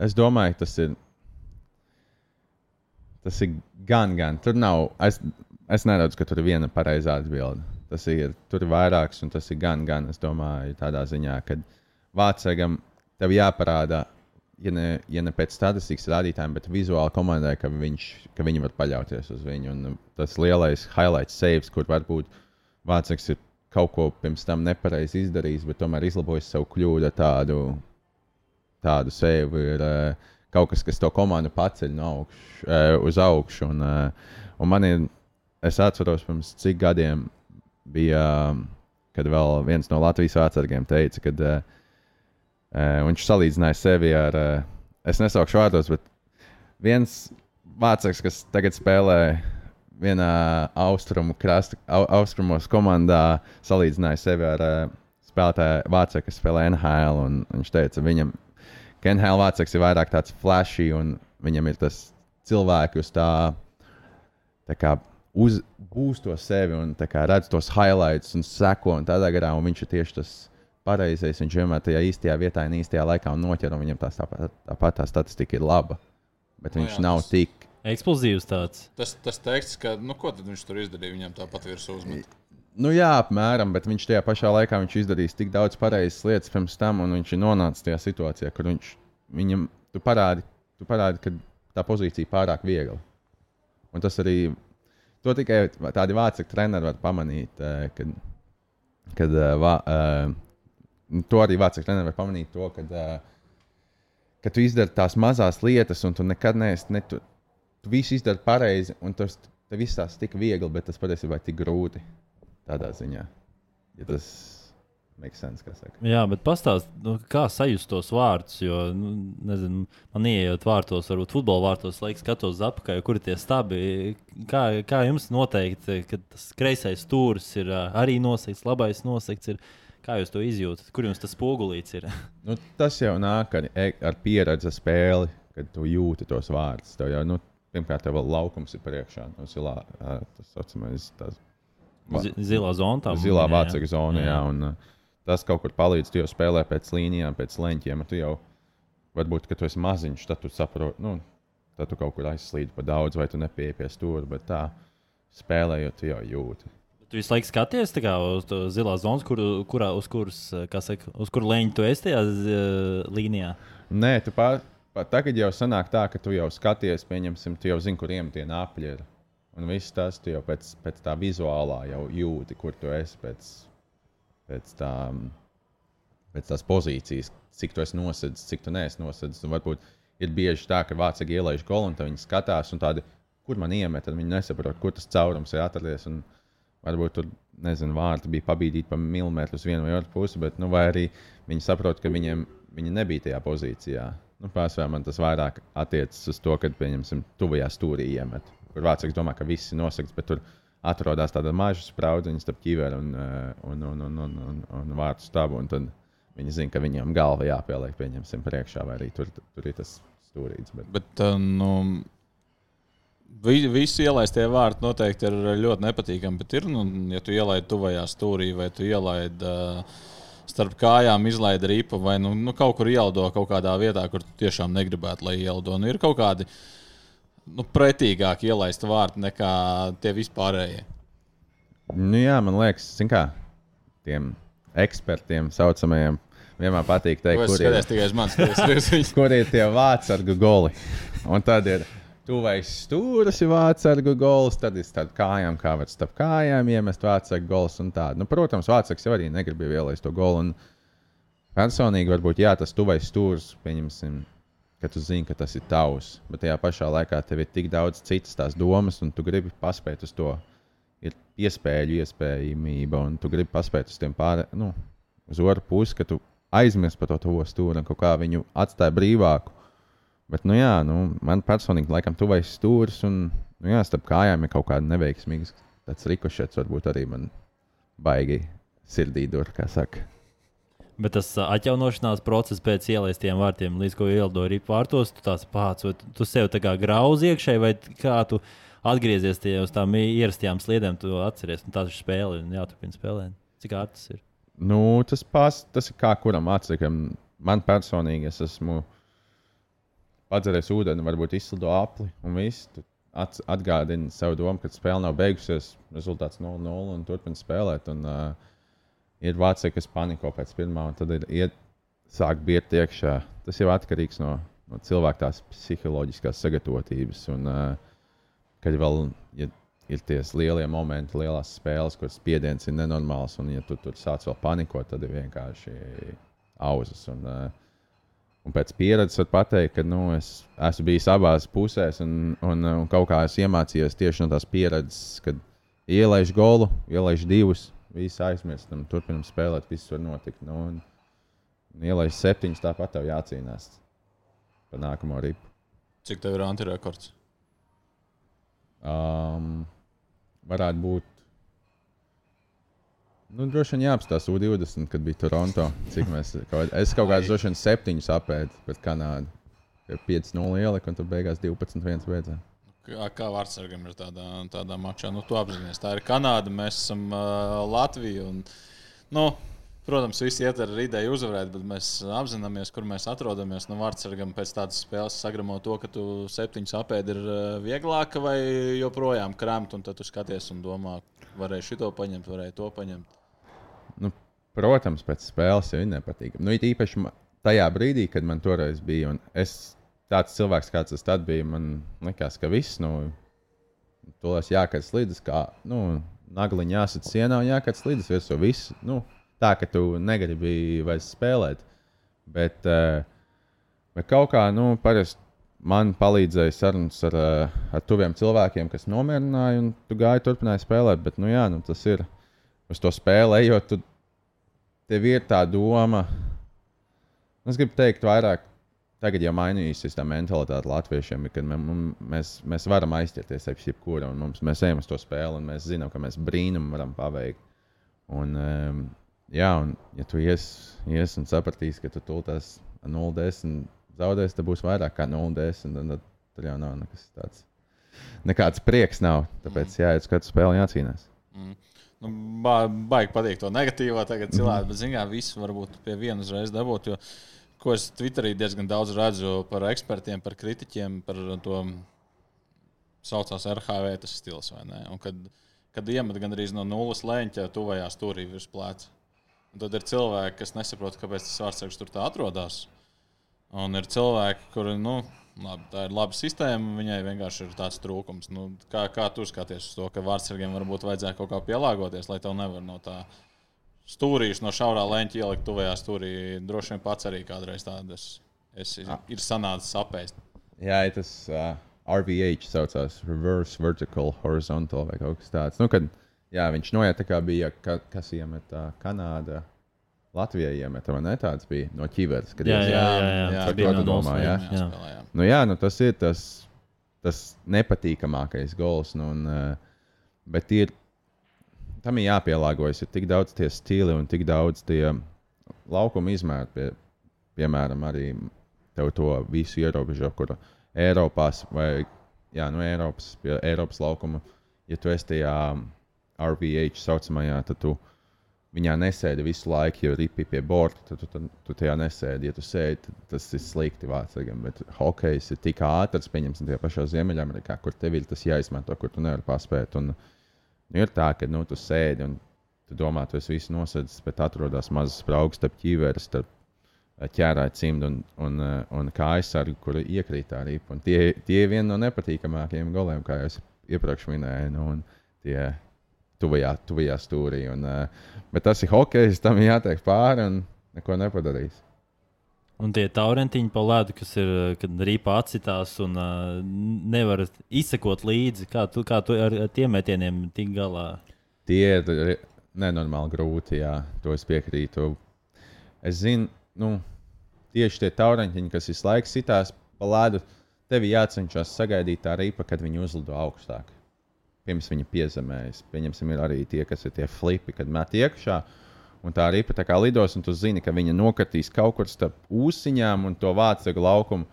es domāju, tas ir. Tas ir gan, gan. Tur nav. Es, es neredzu, ka tur ir viena pareizā atbilde. Tas ir, tur ir vairāks, un tas ir gan, gan. Es domāju, tādā ziņā, ka Vācijam tev jāparāda, ja ne, ja ne pēc statistikas rādītājiem, bet vizuāli komandai, ka, viņš, ka viņi var paļauties uz viņu. Un tas lielais highlight saves, kur varbūt Vācijs ir kaut ko pirms tam nepareizi izdarījis, bet tomēr izlabojis savu kļūdu ar tādu, tādu sevi. Ir, uh, kaut kas, kas to komandu paceļ no augš, uh, uz augšu. Un, uh, un man ir, es atceros, pirms cik gadiem bija, um, kad vēl viens no Latvijas vācargiem teica, ka uh, uh, viņš salīdzināja sevi ar, uh, es nesaukšu vārdos, bet viens vācars, kas tagad spēlē vienā austrumu krasta, au, austrumos komandā, salīdzināja sevi ar uh, spēlētāju vācu, kas spēlē NHL. Viņš teica, viņam Kenhēla Vāceks ir vairāk tāds flashy, un viņam ir tas cilvēks uz tā, tā kā uz, būs to sevi un redz tos highlights un seko un tādā garā, un viņš ir tieši tas pareizais. Viņš vienmēr tajā īstajā vietā un īstajā laikā un noķer, un viņam tās tāpat tā, tā, tā statistika ir laba. Bet viņš no jā, nav tas... tik eksplozīvs tāds. Tas, tas teikts, ka, nu, ko tad viņš tur izdarīja, viņam tāpat virsū uzmet. Nu, jā, apmēram, bet viņš tajā pašā laikā viņš izdarīs tik daudz pareizas lietas pirms tam, un viņš ir nonācis tajā situācijā, kur viņš viņam tu parādi, tu parādi, ka tā pozīcija ir pārāk viegla. Un tas arī to tikai tādi vācu treneri var pamanīt, eh, kad, kad eh, vā, to arī vācu treneri var pamanīt, to, kad, uh, kad tu izdari tās mazās lietas, un tu nekad neesi, ne, tu, tu visu izdari pareizi, un tas viss tās tik viegli, bet tas patiesībā ir tik grūti tādā ziņā. Ja tas Sense, Jā, bet pastāst, nu, kā sajust tos vārdus. Jo, nu, nezinu, man ienākot vārtos, varbūt futbola vārtos, laikam skatos apakšā, kur ir tie stabi. Kā, kā jums noteikti, ka tas kreisais stūris ir arī nosegts, labais nosegts? Kā jūs to izjūtat? Kur jums tas spogulīts ir? nu, tas jau nāk ar, e, ar pieredzi spēli, kad tu jūti tos vārdus. Tev jau, nu, pirmkārt, tev vēl laukums ir priekšā. No nu, zilā, tas saucamais, tas, Zilā zona. Zilā vācu zona, jā. jā un, tas kaut kur palīdz. Tu jau spēlē pēc līnijām, pēc leņķiem. Tu jau varbūt, ka tu esi maziņš, tad tu saproti, nu, tad tu kaut kur aizslīdi pa daudz, vai tu nepieeji pie stūra. Bet tā spēlējot, tu jau jūti. Tu visu laiku skaties uz to zilā zonu, kur, kurā, uz kuras, saka, uz kur leņķi tu esi tajā uh, līnijā. Nē, tu pār, pār, tagad jau sanāk tā, ka tu jau skaties, pieņemsim, tu jau zini, kuriem tie nāpļi ir. Un viss tas tu jau pēc, pēc tā vizuālā jau jūti, kur tu esi pēc pēc, tā, pēc tās pozīcijas, cik tu esi nosedzis, cik tu neesi nosedzis. Un varbūt ir bieži tā, ka vācīgi ielaiž golu un viņi skatās, un tādi, kur man iemet, tad viņi nesaprot, kur tas caurums ir atradies. Un varbūt tur, nezinu, vārti bija pabīdīti pa milimetru uz vienu vai otru pusi, bet nu, arī viņi saprot, ka viņiem viņi nebija tajā pozīcijā. Nu, Pārsvarā man tas vairāk attiecas uz to, kad, pieņemsim, tuvajā stūrī iemet. Kur vācīgi domā, ka viss ir nosakts, bet tur atrodas tāda maza spraudziņa starp ķiveru un, un, un, un, un, un, un vārtu stabu. Un tad viņi zina, ka viņam galva jāpieliek, pieņemsim, priekšā, vai arī tur, tur ir tas stūrītis. Bet, bet nu, visi ielaistie vārti noteikti ir ļoti nepatīkami. Bet ir, nu, ja tu ielaidi tuvajā stūrī vai tu ielaidi. Uh, starp kājām izlaida ripu vai nu, nu, kaut kur ielido kaut kādā vietā, kur tu tiešām negribētu, lai ielido. Nu, ir kaut kādi nu, pretīgāk ielaist vārdu nekā tie vispārējie. Nu, jā, man liekas, kā tiem ekspertiem saucamajiem. Vienmēr patīk teikt, kur ir, manis, kur ir tie vārdsargu goli. Un tad ir tuvais stūris, ir vārdsargu gols, tad ir starp kājām, kā var starp kājām iemest vārdsargu gols. Nu, protams, vārdsargs jau arī negribēja ielaist to golu. Un personīgi, varbūt jā, tas tuvais stūris, pieņemsim, ka tu zini, ka tas ir tavs, bet tajā pašā laikā tev ir tik daudz citas tās domas, un tu gribi paspēt uz to. Ir iespēju, iespējamība, un tu gribi paspēt uz tiem pārējiem, nu, uz otru pusi, ka tu aizmirsti par to tuvo stūri un kaut kā viņu atstāja brīvāku. Bet, nu, jā, nu, man personīgi, laikam, tuvais stūris, un, nu, jā, starp kājām ir kaut kāda neveiksmīga. Tāds rikošets varbūt arī man baigi sirdī dur, kā saka. Bet tas atjaunošanās process pēc ielaistiem vārtiem, līdz ko ielido arī vārtos, tu tās pats, vai tu sev tā kā grauzi iekšēji, vai kā tu atgriezies tie uz tām ierastajām sliedēm, tu atceries, un tā ir spēle, un jāturpina spēlēt. Cik ārtas ir? Nu, tas, pas, tas ir kā kuram atsekam. Man personīgi es esmu padzerējis ūdeni, varbūt izslido apli un viss. Atgādini sev domu, ka spēle nav beigusies, rezultāts 0-0 un turpina spēlēt. Un, uh, ir vācija, kas paniko pēc pirmā, un tad ir iet, sāk birt iekšā. Tas jau atkarīgs no, no cilvēka tās psiholoģiskās sagatavotības. Un, uh, kad vēl ja ir tie lielie momenti, lielās spēles, kur spiediens ir nenormāls, un ja tu tur sāc vēl panikot, tad ir vienkārši auzas. Un, uh, Un pēc pieredzes var teikt, ka nu, es esmu bijis abās pusēs, un, un, un kaut kā esmu iemācījies tieši no tās pieredzes, kad ielaiž golu, ielaiž divus, viss aizmirstam, turpinam spēlēt, viss var notikt. Nu, un, un ielaiž septiņus, tāpat tev jācīnās par nākamo ripu. Cik tev ir antirekords? Um, varētu būt. Nu, droši vien jāapstāsta U20, kad bija Toronto. Cik mēs, kaut, es kaut kādus droši vien septiņus apēdu pret Kanādu. 5-0 ielika, un tur beigās 12-1 beidzās. Kā, kā vārdsargam ir tādā, tādā mačā? Nu, tu apzinājies, tā ir Kanāda, mēs esam uh, Latvija. Un, nu, Protams, visi iet ar ideju uzvarēt, bet mēs apzināmies, kur mēs atrodamies. Nu, Vārtsargam pēc tādas spēles sagramo to, ka tu septiņus apēdi ir vieglāk vai joprojām krāmt, un tad tu skaties un domā, varēju šito paņemt, varēju to paņemt. Protams, pēc spēles jau ir nepatīkami. Nu, īpaši tajā brīdī, kad man toreiz bija, un es tāds cilvēks, kāds tas tad bija, man likās, ka viss, nu, es jākats līdzi, kā, nu, nagliņā jāsat sienā un jākats līdzi visu visu. Nu, tā, ka tu negribi vairs spēlēt. Bet, uh, bet kaut kā, nu, parasti man palīdzēja sarunas ar, uh, ar tuviem cilvēkiem, kas nomierināja, un tu gāji, turpināji spēlēt. Bet, nu, jā, nu, tas ir uz to spēli, ejot, tu, tev ir tā doma. Es gribu teikt, vairāk. Tagad jau mainījusies tā mentalitāte latviešiem, ka mēs, mēs varam aizķerties ap jebkuru, un mums, mēs ejam uz to spēli, un mēs zinām, ka mēs brīnumu varam paveikt. Un, um, Jā, un ja tu ies, ies un sapratīsi, ka tu tultās 0,10 zaudēsi, tad būs vairāk kā 0,10. Tad, tad tur jau nav nekas tāds. Nekāds prieks nav. Tāpēc mm. jāiet uz katru spēli jācīnās. Mm. Nu, ba baigi patīk to negatīvo tagad cilvēku, bet zināmā mērā visu varbūt pie viena uzreiz dabūt. Jo, ko es Twitterī diezgan daudz redzu par ekspertiem, par kritiķiem, par to saucās RHV tas stils. Un kad, kad iemet gandrīz no nulles leņķa tuvajā stūrī virs pleca. Un tad ir cilvēki, kas nesaprot, kāpēc tas vārdsargs tur tā atrodas. Un ir cilvēki, kuri, nu, labi, tā ir laba sistēma, viņai vienkārši ir tāds trūkums. Nu, kā, kā tu skaties uz to, ka vārdsargiem varbūt vajadzēja kaut kā pielāgoties, lai tev nevar no tā stūrīša, no šaurā leņķa ielikt tuvajā stūrī. Droši vien pats arī kādreiz tādas ir sanācis apēst. Jā, tas uh, RVH saucās Reverse Vertical Horizontal vai kaut kas tāds. Nu, kad, Jā, viņš noiet tā kā bija, ka, kas iemet uh, Kanāda. Latvijai iemeta, vai ne? Tāds bija no ķīveres. Jā, jā, jā, jā, jā. tā bija no domā, jā. Jā. jā. Nu, jā, nu, tas ir tas, tas nepatīkamākais gols. Nu, un, bet ir, tam ir jāpielāgojas. Ir tik daudz tie stili un tik daudz tie laukuma izmēri. Pie, piemēram, arī tev to visu ierobežo, kur Eiropās vai jā, nu, Eiropas, pie Eiropas laukuma, ja tu esi tajā. RVH saucamajā, tad tu viņā nesēdi visu laiku, jo ripi pie borta, tad tu, tad, tu tajā nesēdi. Ja tu sēdi, tad tas ir slikti vācam. Bet hokejs ir tik ātrs, pieņemsim, tie pašā Ziemeļamerikā, kur tev ir tas jāizmanto, kur tu nevari paspēt. Un, nu, ir tā, ka nu, tu sēdi un tu domā, tu esi visu nosēdis, bet atrodas mazas spraugas starp ķīveres. Starp eh, ķērāja cimdu un, un, eh, un kā aizsargu, kur iekrīt arī. Tie, tie ir vieni no nepatīkamākajiem goliem, kā jau iepriekš minēju. Nu, tie, tuvajā, tuvajā stūrī. Un, uh, bet tas ir hokejs, tam ir jātiek pāri un neko nepadarīs. Un tie taurentiņi pa ledu, kas ir, kad rīpa atsitās un uh, nevar izsekot līdzi, kā tu, kā tu ar, ar tiem metieniem tik galā? Tie ir nenormāli grūti, jā, to es piekrītu. Es zinu, nu, tieši tie taurentiņi, kas visu laiku sitās pa ledu, tev jācenšas sagaidīt tā rīpa, kad viņi uzlido augstāk pirms viņa piezemējas. Pieņemsim, ir arī tie, kas ir tie flipi, kad met iekšā. Un tā ripa tā kā lidos, un tu zini, ka viņa nokritīs kaut kur starp ūsiņām un to vācu laukumu.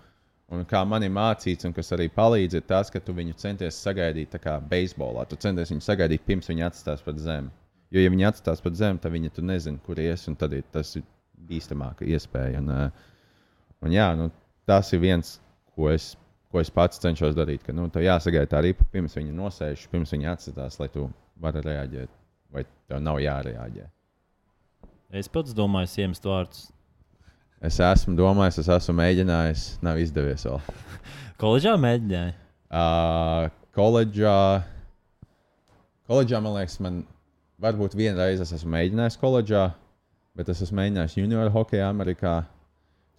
Un kā man ir mācīts, un kas arī palīdz, ir tas, ka tu viņu centies sagaidīt tā kā beisbolā. Tu centies viņu sagaidīt pirms viņa atstās pat zemi. Jo, ja viņa atstās pat zemi, tad viņa tu nezini, kur ies, un tad ir, tas ir bīstamāka iespēja. Un, un jā, nu, tas ir viens, ko es ko es pats cenšos darīt. Ka, nu, tev jāsagaida ripa, pirms viņa nosēž, pirms viņa atstās, lai tu vari reaģēt, vai tev nav jārēģē. Es pats domāju, iemest vārdus. Es esmu domājis, es esmu mēģinājis, nav izdevies vēl. Koledžā mēģināja. Uh, koledžā, koledžā, man liekas, man varbūt vienreiz es esmu mēģinājis koledžā, bet es esmu mēģinājis junioru hokeju Amerikā.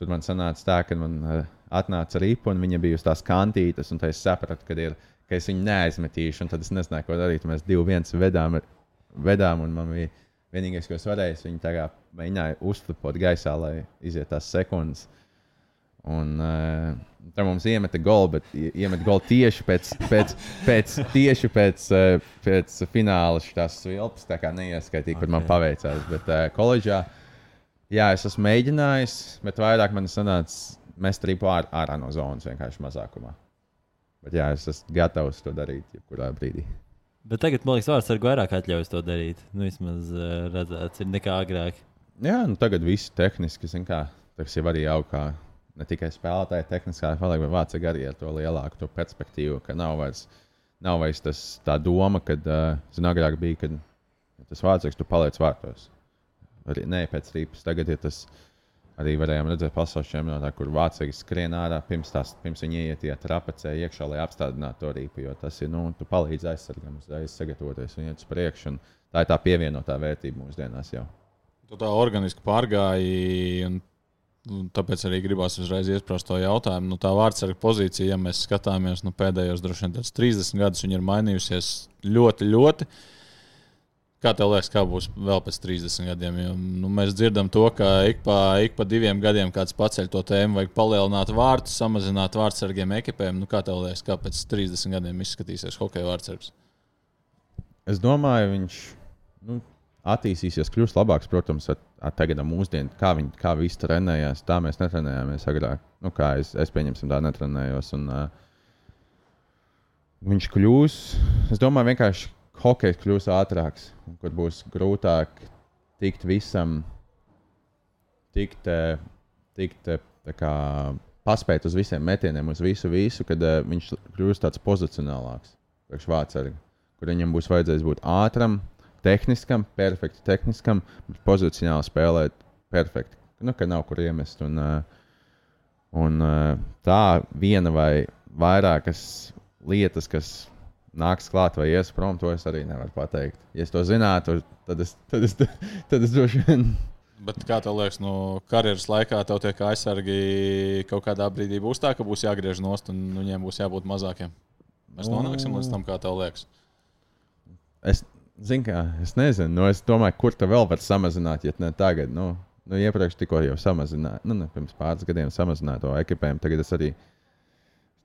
Tur man sanāca tā, ka man uh, atnāca ripa un viņa bija uz tās kantītes, un es sapratu, ka, ir, ka es viņu neaizmetīšu, un tad es nezināju, ko darīt. Mēs divi viens vedām, vedām un man bija vienīgais, ko es varēju, viņi tā kā mēģināja uzflipot gaisā, lai iziet tās sekundes. Un uh, tam mums iemeta golu, bet iemeta golu tieši pēc, pēc, pēc, tieši pēc, uh, pēc fināla šīs vilpas. Tā kā neieskaitīja, okay. kur man paveicās. Bet uh, koledžā, jā, es esmu mēģinājis, bet vairāk man sanāca mest ripu ār, ārā no zonas vienkārši mazākumā. Bet jā, es esmu gatavs to darīt jebkurā brīdī. Bet tagad, man liekas, vārds ar vairāk atļaujas to darīt. Nu, vismaz uh, redzēts, ir nekā agrāk. Jā, nu tagad viss tehniski, zin kā, tas jau arī jau kā ne tikai spēlētāja tehniskā palīdzība, bet vācis arī ar to lielāku to perspektīvu, ka nav vairs, nav vairs tas, tā doma, kad, uh, zin, agrāk bija, kad tas vācis, tu paliec vārtos. Arī ne pēc rīpas. Tagad ir tas, arī varējām redzēt pasaules čempionātā, kur vācis skrien ārā pirms, tās, pirms viņi iet tie trapecē iekšā, lai apstādinātu to rīpu, jo tas ir, nu, tu palīdz aizsargam, uzreiz sagatavoties un iet uz priekšu. Tā ir tā pievienotā vērtība mūsdienās jau. Tu tā organiski pārgāji, un Tāpēc arī gribās uzreiz iesprāst to jautājumu. Nu, tā vārdsarga pozīcija, ja mēs skatāmies nu, pēdējos droši vien 30 gadus, ir mainījusies ļoti, ļoti. Kā tev liekas, kā būs vēl pēc 30 gadiem? Jo, nu, mēs dzirdam to, ka ik pa, ik pa diviem gadiem kāds paceļ to tēmu, vajag palielināt vārtus, samazināt vārdsargiem ekipēm. Nu, kā tev liekas, kā pēc 30 gadiem izskatīsies hokeja vārdsargs? Es domāju, viņš. Nu, attīstīsies, kļūs labāks, protams, ar, ar tagad mūsdienu, kā viņi kā visi trenējās. Tā mēs netrenējāmies agrāk. Nu, kā es, es pieņemsim, tā netrenējos. Un, uh, viņš kļūs, es domāju, vienkārši hokejs kļūs ātrāks, kur būs grūtāk tikt visam, tikt, tikt kā, paspēt uz visiem metieniem, uz visu, visu kad uh, viņš kļūs tāds pozicionālāks, priekš vācarga, kur viņam būs vajadzējis būt ātram tehniskam, perfekti tehniskam, bet pozicionāli spēlēt perfekti. Nu, ka nav kur iemest. Un, uh, un uh, tā viena vai vairākas lietas, kas nāks klāt vai ies prom, to es arī nevaru pateikt. Ja es to zinātu, tad es, tad es, tad es droši vien. Bet kā tev liekas, no karjeras laikā tev tie aizsargi kaut kādā brīdī būs tā, ka būs jāgriež nost un viņiem būs jābūt mazākiem? Mēs nonāksim līdz tam, kā tev liekas. Es, Zini, kā es nezinu, nu, es domāju, kur te vēl var samazināt, ja ne tagad. Nu, nu, iepriekš tikko jau samazināja, nu, ne, pirms pāris gadiem samazināja to ekipējumu. Tagad es arī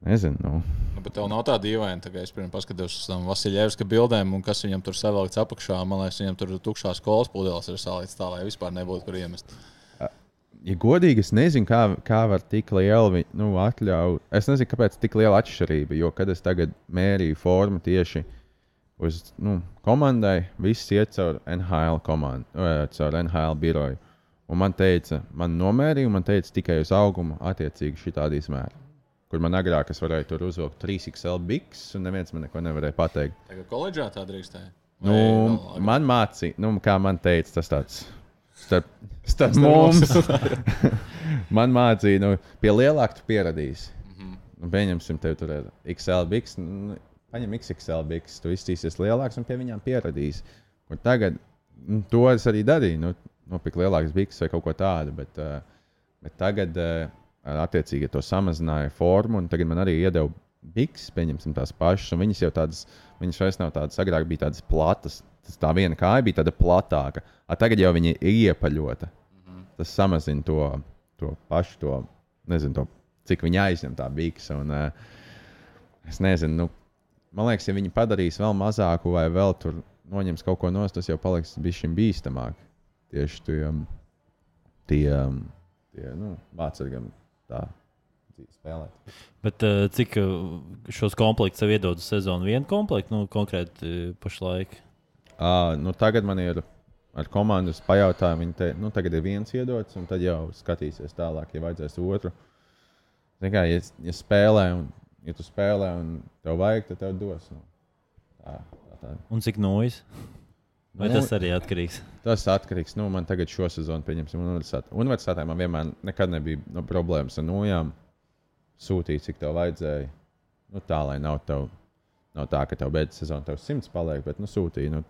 nezinu. Nu. Nu, bet tev nav tā dīvaina, ka es pirms paskatījos uz tām Vasiljevska bildēm, un kas viņam tur savēlts apakšā. Man liekas, viņam tur tukšās kolas pudeles ir salīdz tā, lai vispār nebūtu kur iemest. Ja godīgi, es nezinu, kā, kā var tik liela nu, atļauja. Es nezinu, kāpēc tik liela atšķirība, jo kad es tagad mērīju formu tieši uz nu, komandai, viss iet caur NHL komandu, caur NHL biroju. Un man teica, man nomērīja, man teica tikai uz augumu, attiecīgi šī tāda izmēra. Kur man agrāk es varēju tur uzvilkt 3XL biks, un neviens man neko nevarēja pateikt. Tagad koledžā tā drīkstēja. Nu, man mācīja, nu, kā man teica, tas tāds starp, starp mums. man mācīja, nu, pie lielāka tu pieradīsi. Mm -hmm. nu, pieņemsim, tev tur ir XL biks. Nu, paņem XXL biks, tu iztīsies lielāks un pie viņiem pieradīs. Un tagad nu, to es arī darīju. Nu, nopirkt lielākas biks vai kaut ko tādu. Bet, uh, bet tagad, uh, attiecīgi, to samazināja formu, un tagad man arī iedeva biks, pieņemsim tās pašas. Viņas jau tādas, viņas vairs nav tādas, agrāk bija tādas platas. Tas tā viena kāja bija tāda platāka. A, tagad jau viņa ir iepaļota. Mm -hmm. Tas samazina to, to pašu, to, nezinu, to, cik viņa aizņem tā biks. Un, uh, es nezinu, nu, man liekas, ja viņi padarīs vēl mazāku vai vēl tur noņems kaut ko no tas jau paliks bijis bīstamāk. Tieši tiem, tiem, tie, nu, vācargam tā spēlēt. Bet uh, cik uh, šos komplektus sev iedod uz sezonu? Vienu komplektu, nu, konkrēti uh, pašlaik? Uh, nu, tagad man ir ar komandas pajautājumu, viņi te, nu, tagad ir viens iedots, un tad jau skatīsies tālāk, ja vajadzēs otru. Kā, ja, ja spēlē un ja tu spēlē un tev vajag, tad tev dos. Nu, tā, tā, tā. Un cik nojas? Vai Nu, tas arī atkarīgs? Tas atkarīgs. Nu, man tagad šo sezonu, pieņemsim, universitātē. Universitātē man vienmēr nekad nebija nu, problēmas ar nojām. Sūtīt, cik tev vajadzēja. Nu, tā, lai nav, tev, nav tā, ka tev beidzas sezona, tev simts paliek, bet nu, sūtīja. Nu,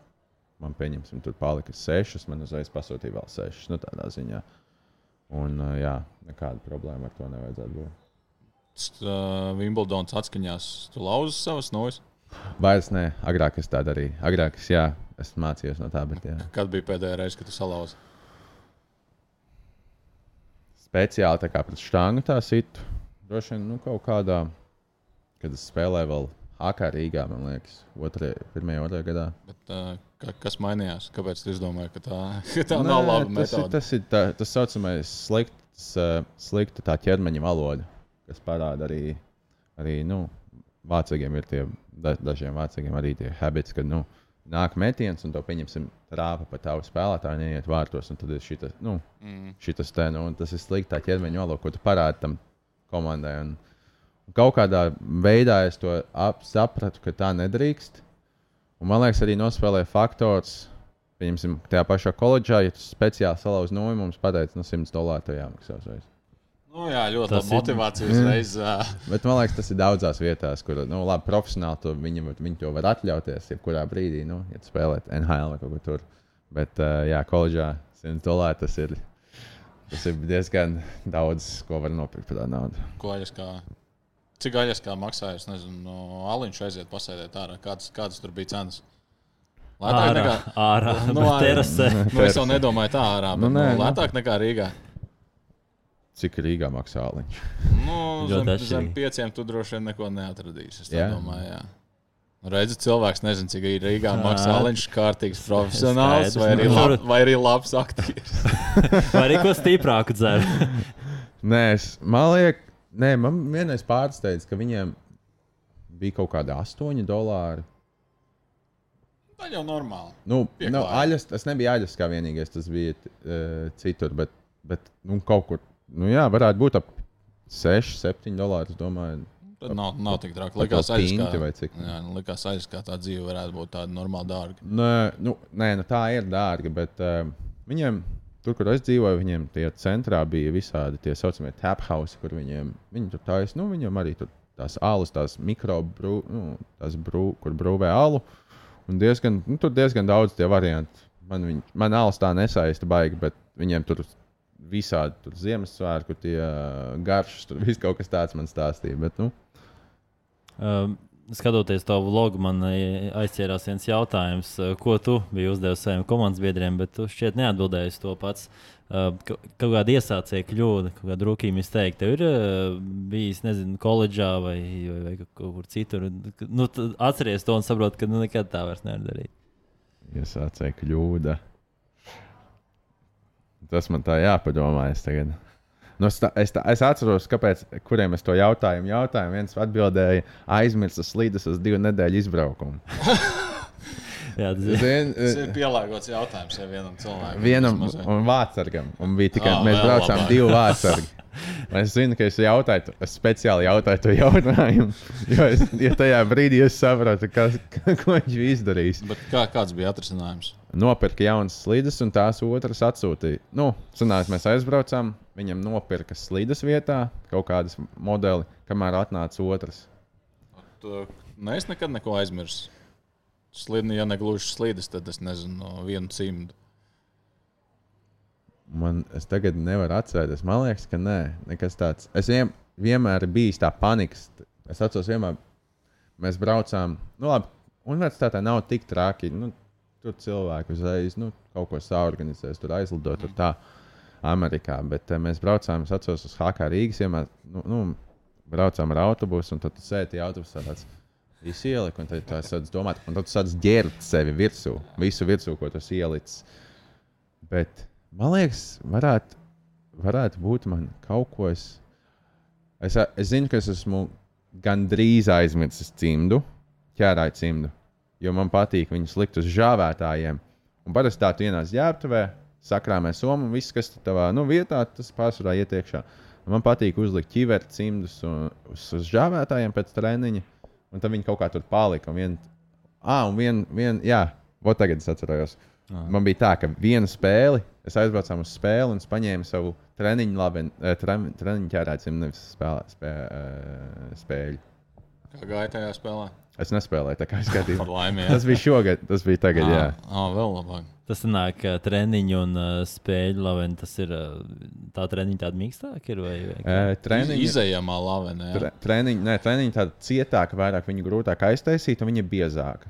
man pieņemsim, tur palika sešas, man uzreiz pasūtīja vēl sešas. Nu, tādā ziņā. Un, jā, nekāda problēma ar to nevajadzētu būt. Uh, Wimbledons atskaņās, tu lauzi savas nojas. Vairs nē, agrāk es tā darīju. Agrāk es, jā, es mācījos no tā, bet jā. Kad bija pēdējā reize, kad tu salauzi? speciāli tā kā pret štānu tā situ. Droši vien nu, kaut kādā, kad es spēlēju vēl Hakā Rīgā, man liekas, otrajā, pirmajā, otrajā gadā. Bet, uh, ka, kas mainījās? Kāpēc tu izdomāji, ka tā, ka tā nav laba tas ir, metode? tas ir tā, tas saucamais slikts, uh, slikta tā ķermeņa valoda, kas parāda arī, arī nu, vācīgiem ir tie, da, dažiem vācīgiem arī tie habits, kad nu, nāk metiens un to pieņemsim trāpa pa tavu spēlētāju, neiet vārtos, un tad ir šitas, nu, Mm. šitas te, nu, un tas ir sliktā ķermeņa valoda, ko tu parādi tam komandai. Un, un kaut kādā veidā es to ap, sapratu, ka tā nedrīkst. Un man liekas, arī nospēlēja faktors. Pieņemsim, tajā pašā koledžā, ja tu speciāli salauzi noju, mums pateica, no 100 dolāru tev jāmaksā uzreiz. Nu, jā, ļoti Tas labi motivācija uzreiz. Uh, Bet man liekas, tas ir daudzās vietās, kur nu, labi, profesionāli to, viņi, var- viņi to var atļauties. Jebkurā brīdī, nu, ja tu spēlē NHL vai kaut ko tur. Bet, uh, jā, koledžā 100 dolāri tas ir, tas ir diezgan daudz, ko var nopirkt par tādu naudu. ko aļas kā. Cik aļas kā maksāja? Es nezinu, no Aliņš aiziet pasēdēt ārā. Kādas, kādas tur bija cenas? Lētāk Ārā, nekā. ārā Nu, ārā. terasē. Nu, es jau nedomāju tā ārā, bet Nu, nu, nē, nu, nu. lētāk nekā Rīgā. Cik Rīgā maksā Aliņš? Nu, zem, zem pieciem tu droši vien neko neatradīsi. Es Jā. domāju, jā. Nu, Redzi, cilvēks nezina, cik ir Rīgā maksā. Viņš ir kārtīgs profesionāls vai arī, lab, vai arī labs aktieris. Vai arī ko stiprāku dzer? Nē, es, man liekas, nē, man vienreiz pārsteidz, ka viņiem bija kaut kādi 8 dolāri. Tā jau normāli. Nu, nu, aļas, tas nebija aļas kā vienīgais, tas bija uh, citur, bet, bet nu, kaut kur, nu jā, varētu būt ap 6, 7 dolāri. Tad nav, nav tik traki. Likās, kā, cik? jā, nu, aizs, kā tā dzīve varētu būt tāda normāli dārga. nē, nu, nē, nu, tā ir dārga, bet uh, viņiem, tur, kur es dzīvoju, viņiem tie centrā bija visādi tie saucamie tap house, kur viņiem, viņi tur taisa, nu, viņiem arī tur tās alus, tās mikrobrū, nu, tās brū, kur brūvē alu. Un diezgan, nu, tur diezgan daudz tie varianti. Man, viņ, man alus tā nesaista baigi, bet viņiem tur visādi tur Ziemassvētku, tie garšas, tur viss kaut kas tāds man stāstīja. Bet, nu, Um, skatoties to vlogu, man aizķērās viens jautājums, ko tu biji uzdevis saviem komandas biedriem, bet tu šķiet neatbildēji to pats. Uh, ka- kaut kāda iesācēja kļūda, kaut kāda rūkīma izteikti. Tev ir uh, bijis, nezinu, koledžā vai, vai, vai kaut kur citur. Nu, atceries to un saproti, ka nu, nekad tā vairs nevar darīt. iesācēja kļūda. Tas man tā jāpadomā. Es, tagad. nu, es, tā, es, tā, es atceros, kāpēc, kuriem es to jautājumu jautāju. Viens atbildēja, aizmirsu slīdus uz divu nedēļu izbraukumu. Jā, tas ir. Zin, Tas ir pielāgots jautājums ja vienam cilvēkam. Vienam un vārdsargam. Un bija tikai Ā, mēs braucām labāk. divi vārdsargi. Es zinu, ka es jautāju, es speciāli jautāju to jautājumu. Jo es, ja tajā brīdī es sapratu, kas, ko viņš bija izdarījis. Bet kā, kāds bija atrisinājums? nopirka jaunas slīdes, un tās otras atsūtīja. Nu, sanāk, mēs aizbraucām, viņam nopirka slīdes vietā kaut kādas modeli, kamēr atnāca otrs. Tu, nu, es nekad neko aizmirsu. Slidni, ja negluži slīdes, tad es nezinu, no viena cimda. Man es tagad nevaru atcerēties. Man liekas, ka nē, nekas tāds. Es vien, vienmēr biju tā panikas. Es atceros, vienmēr mēs braucām. Nu, labi, universitātē nav tik traki. Nu, tur cilvēki uzreiz nu, kaut ko saorganizēs, tur aizlidot. Tur tā. Amerikā, bet eh, mēs braucām, es atceros, uz HK Rīgas, vienmēr, nu, nu, braucām ar autobusu, un tad tu sēdi autobusā tāds visu ieliku, un tad tu sāc domāt, un tad tu sāc ģērt sevi virsū, visu virsū, ko tu ielicis. Bet man liekas, varētu, varētu būt man kaut ko. Es, es, es zinu, ka es esmu gandrīz aizmirsis cimdu, ķērāju cimdu, jo man patīk viņus likt uz žāvētājiem. Un parasti tā tu ienāc ģērbtuvē, sakrāmē somu, un viss, kas tavā nu, vietā, tas pārsvarā iet iekšā. Man patīk uzlikt ķiveru cimdus un, uz, uz žāvētājiem pēc treniņa, un tad viņi kaut kā tur palika. Un vien, ah, un vien, vien, jā, Vot tagad es atceros. Man bija tā, ka viena spēle, es aizbraucu uz spēli un paņēmu savu treniņu, labi, treniņu ķērēcim, nevis spēlē, spē, eh, spēļu. Kā gāja tajā spēlē? Es nespēlēju, tā kā es skatījos. Tas bija šogad, tas bija tagad, jā. Ah, vēl labāk. Tas nāk, ka treniņu un uh, spēļu lavena. Tas ir tā treniņa tāda mīkstāka ir vai? E, treniņi, Izejamā lavenē. jā. tre, treniņi, nē, treniņi tāda cietāka, vairāk viņu grūtāk aiztaisīt, un viņa biezāka.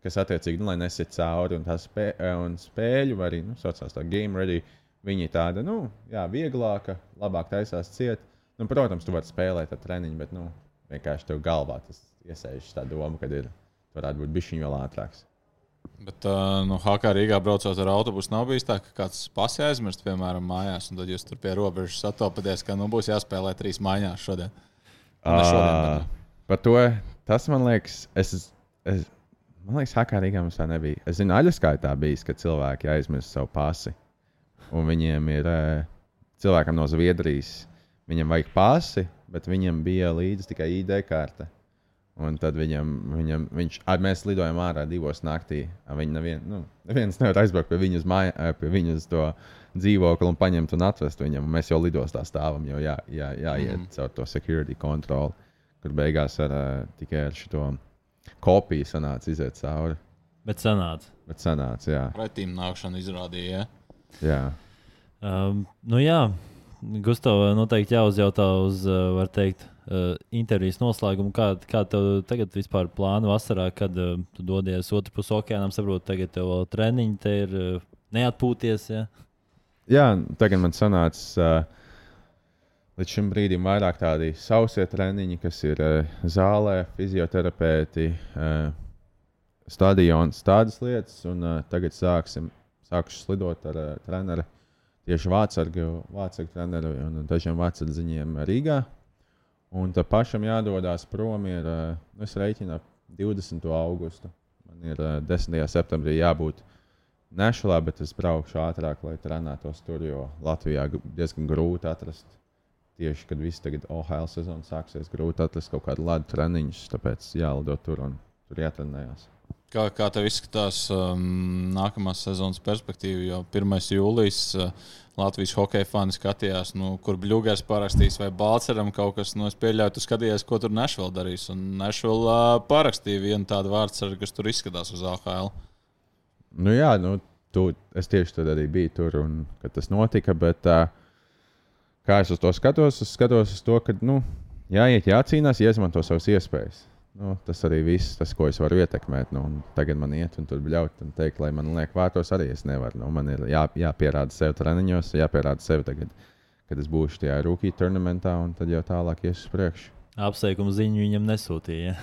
Kas attiecīgi, nu, lai nesiet cauri, un spē, e, un spēļu, vai arī, nu, saucās tā game ready, viņa ir tāda, nu, jā, vieglāka, labāk taisās ciet. Nu, protams, tu vari spēlēt ar treniņu, bet, nu, vienkārši tev galvā tas iesēžas tā doma, ka ir, varētu būt bišķiņu vēl ātrāks. Bet, uh, nu, Hakā Rīgā braucot ar autobusu, nav bijis tā, ka kāds pasi aizmirst, piemēram, mājās, un tad jūs tur pie robežas satopaties, ka nu, būs jāspēlē trīs mājās šodien. Nu, ne šodien, bet, Par to tas man liekas, es, es, man liekas, Hakarīgā mums tā nebija. Es zinu, Aļaskā tā bijis, ka cilvēki aizmirst savu pasi. Un viņiem ir eh, cilvēkam no Zviedrijas, viņam vajag pasi, bet viņam bija līdzi tikai ID karte. Un tad viņam, viņam, viņš, ar, mēs lidojam ārā divos naktī. ar Viņu nevien, nu, neviens nevar aizbraukt pie viņu uz, māja, eh, pie viņu uz to dzīvokli un paņemt un atvest viņam. Un mēs jau lidostā stāvam, jau jā, jā, jāiet mm. caur to security kontroli, kur beigās ar, uh, tikai ar šo kopiju sanāca iziet cauri. Bet sanāca. Bet sanāca, jā. Pretīm nākšana izrādīja. Ja? jā. Um, nu jā, Gustavs noteikti jāuzjautā uz, uh, var teikt, uh, intervijas noslēgumu. Kā, kā tev tagad vispār plāna vasarā, kad uh, tu dodies otrā pusē okeānam? Saprotu, tagad tev vēl treniņi, te ir uh, neatpūties. Ja? jā, tagad man sanāca uh, līdz šim brīdim vairāk tādi sausie treniņi, kas ir uh, zālē, fizioterapeiti, uh, stadions, tādas lietas. Un uh, tagad sāksim, sākšu slidot ar treneru. Tieši vācu vācu treneru un dažiem vācu ziņiem Rīgā. Un tam pašam jādodas prom. Ir, es reiķinu ap 20. augustu. Man ir uh, 10. septembrī jābūt Nešalā, bet es braukšu ātrāk, lai trenētos tur, jo Latvijā diezgan grūti atrast. Tieši kad viss tagad OHL sezona sāksies, grūti atrast kaut kādu ladu treniņus, tāpēc jālido tur un tur jātrenējās. Kā, kā tev izskatās um, nākamās sezonas perspektīva? Jo 1. jūlijas uh, Latvijas hokeja fani skatījās, nu, kur Bluegrass parakstīs, vai Balčūskam kaut kas, nu, es pieļauju, tu skatījies, ko tur Nešvila darīs. Un Nešvila uh, parakstīja vienu tādu vārdu, kas tur izskatās uz AHL. Nu, jā, nu, tu, es tieši tur arī biju, tur, un, kad tas notika. Bet, uh, kā es uz to skatos, es skatos uz to, ka nu, jāiet, jācīnās, jāizmanto savas iespējas. Nu, tas arī viss, tas, ko es varu ietekmēt. Nu, tagad man iet un tur bļaut un teikt, lai man liek vārtos, arī es nevaru. Nu, man ir jā, jāpierāda sev treniņos, jāpierāda sev tagad, kad es būšu tajā rookie turnamentā, un tad jau tālāk ies uz priekšu. Apsveikumu ziņu viņam nesūtīja.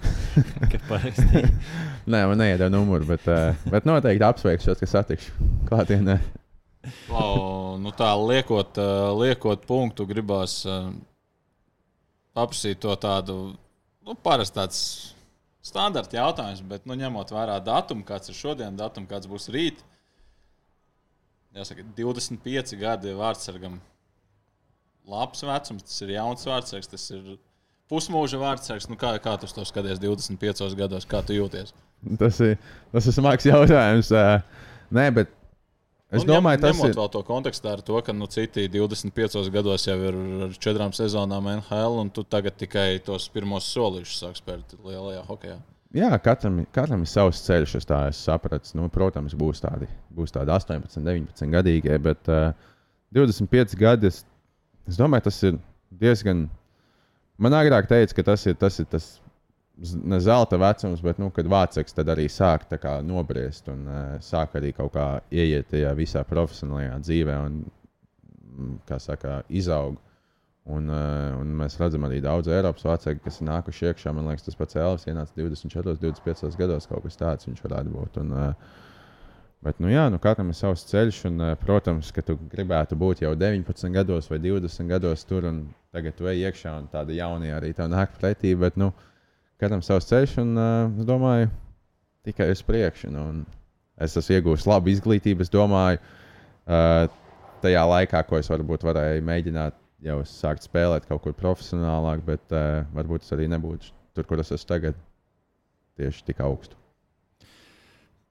Nē, man neiedod numuru, bet, uh, bet noteikti apsveikšu, ka satikšu klātienē. Wow, nu tā liekot, uh, liekot punktu, gribās uh, apsīt to tādu, nu, parasti tāds standarta jautājums, bet, nu, ņemot vērā datumu, kāds ir šodien, datumu, kāds būs rīt. Jāsaka, 25 gadi vārdsargam. Labs vecums, tas ir jauns vārdsargs, tas ir pusmūža vārdsargs. Nu, kā, kā tu to skaties 25 gados, kā tu jūties? Tas ir, tas ir smags jautājums. Nē, bet es Nu, domāju, tas ir. vēl to kontekstā ar to, ka nu, citi 25 gados jau ir ar četrām sezonām NHL, un tu tagad tikai tos pirmos solīšus sāks spērt lielajā hokeja. Jā, katram, katram ir savs ceļš, es tā esmu sapratis. Nu, protams, būs tādi, būs tādi 18, 19 gadīgie, bet uh, 25 gadi, es, es domāju, tas ir diezgan. Man agrāk teica, ka tas ir tas, ir tas ne zelta vecums, bet, nu, kad tad arī sāk kā nobriest un uh, sāk arī kaut kā ieiet tajā visā profesionālajā dzīvē un, mm, saka, izaug. Un, uh, un mēs redzam arī daudz Eiropas vecāku, kas ir nākuši iekšā. Man liekas, tas pats Elvis ienāca 24, 25 gados, kaut kas tāds viņš varētu būt. Un, uh, bet, nu, jā, nu, katram ir savs ceļš, un, uh, protams, ka tu gribētu būt jau 19 gados vai 20 gados tur, un tagad tu ej iekšā, un tāda jaunie arī tev nāk pretī. Bet, nu, katram savs ceļš, un uh, es domāju, tikai uz priekšu. Nu, es esmu iegūmis labu izglītību, es domāju, uh, tajā laikā, ko es varbūt varēju mēģināt jau sākt spēlēt kaut kur profesionālāk, bet uh, varbūt es arī nebūtu tur, kur es esmu tagad, tieši tik augstu.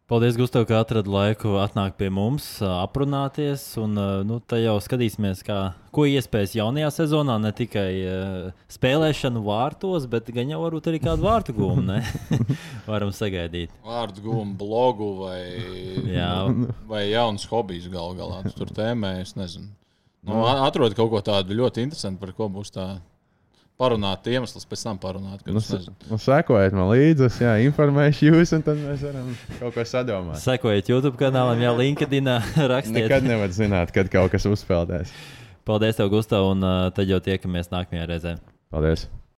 Paldies, Gustav, ka atradi laiku atnākt pie mums, aprunāties. Un, nu, tā jau skatīsimies, kā, ko iespējas jaunajā sezonā. Ne tikai uh, spēlēšanu vārtos, bet gan jau varbūt arī kādu vārtu gūmu varam sagaidīt. Vārdu gūmu, blogu vai, Jā. vai jaunas hobijas gal galā. Tur tēmē, es nezinu. Nu, atrod kaut ko tādu ļoti interesantu, par ko būs tā parunāt iemesls, pēc tam parunāt. Nu, nu, sekojiet man līdzi, jā, informēšu jūs, un tad mēs varam kaut ko sadomāt. Sekojiet YouTube kanālam, jā, LinkedIn rakstiet. Nekad nevar zināt, kad kaut kas uzspēlēs. Paldies, tev, Gustav, un uh, tad jau tiekamies nākamajā reizē. Paldies!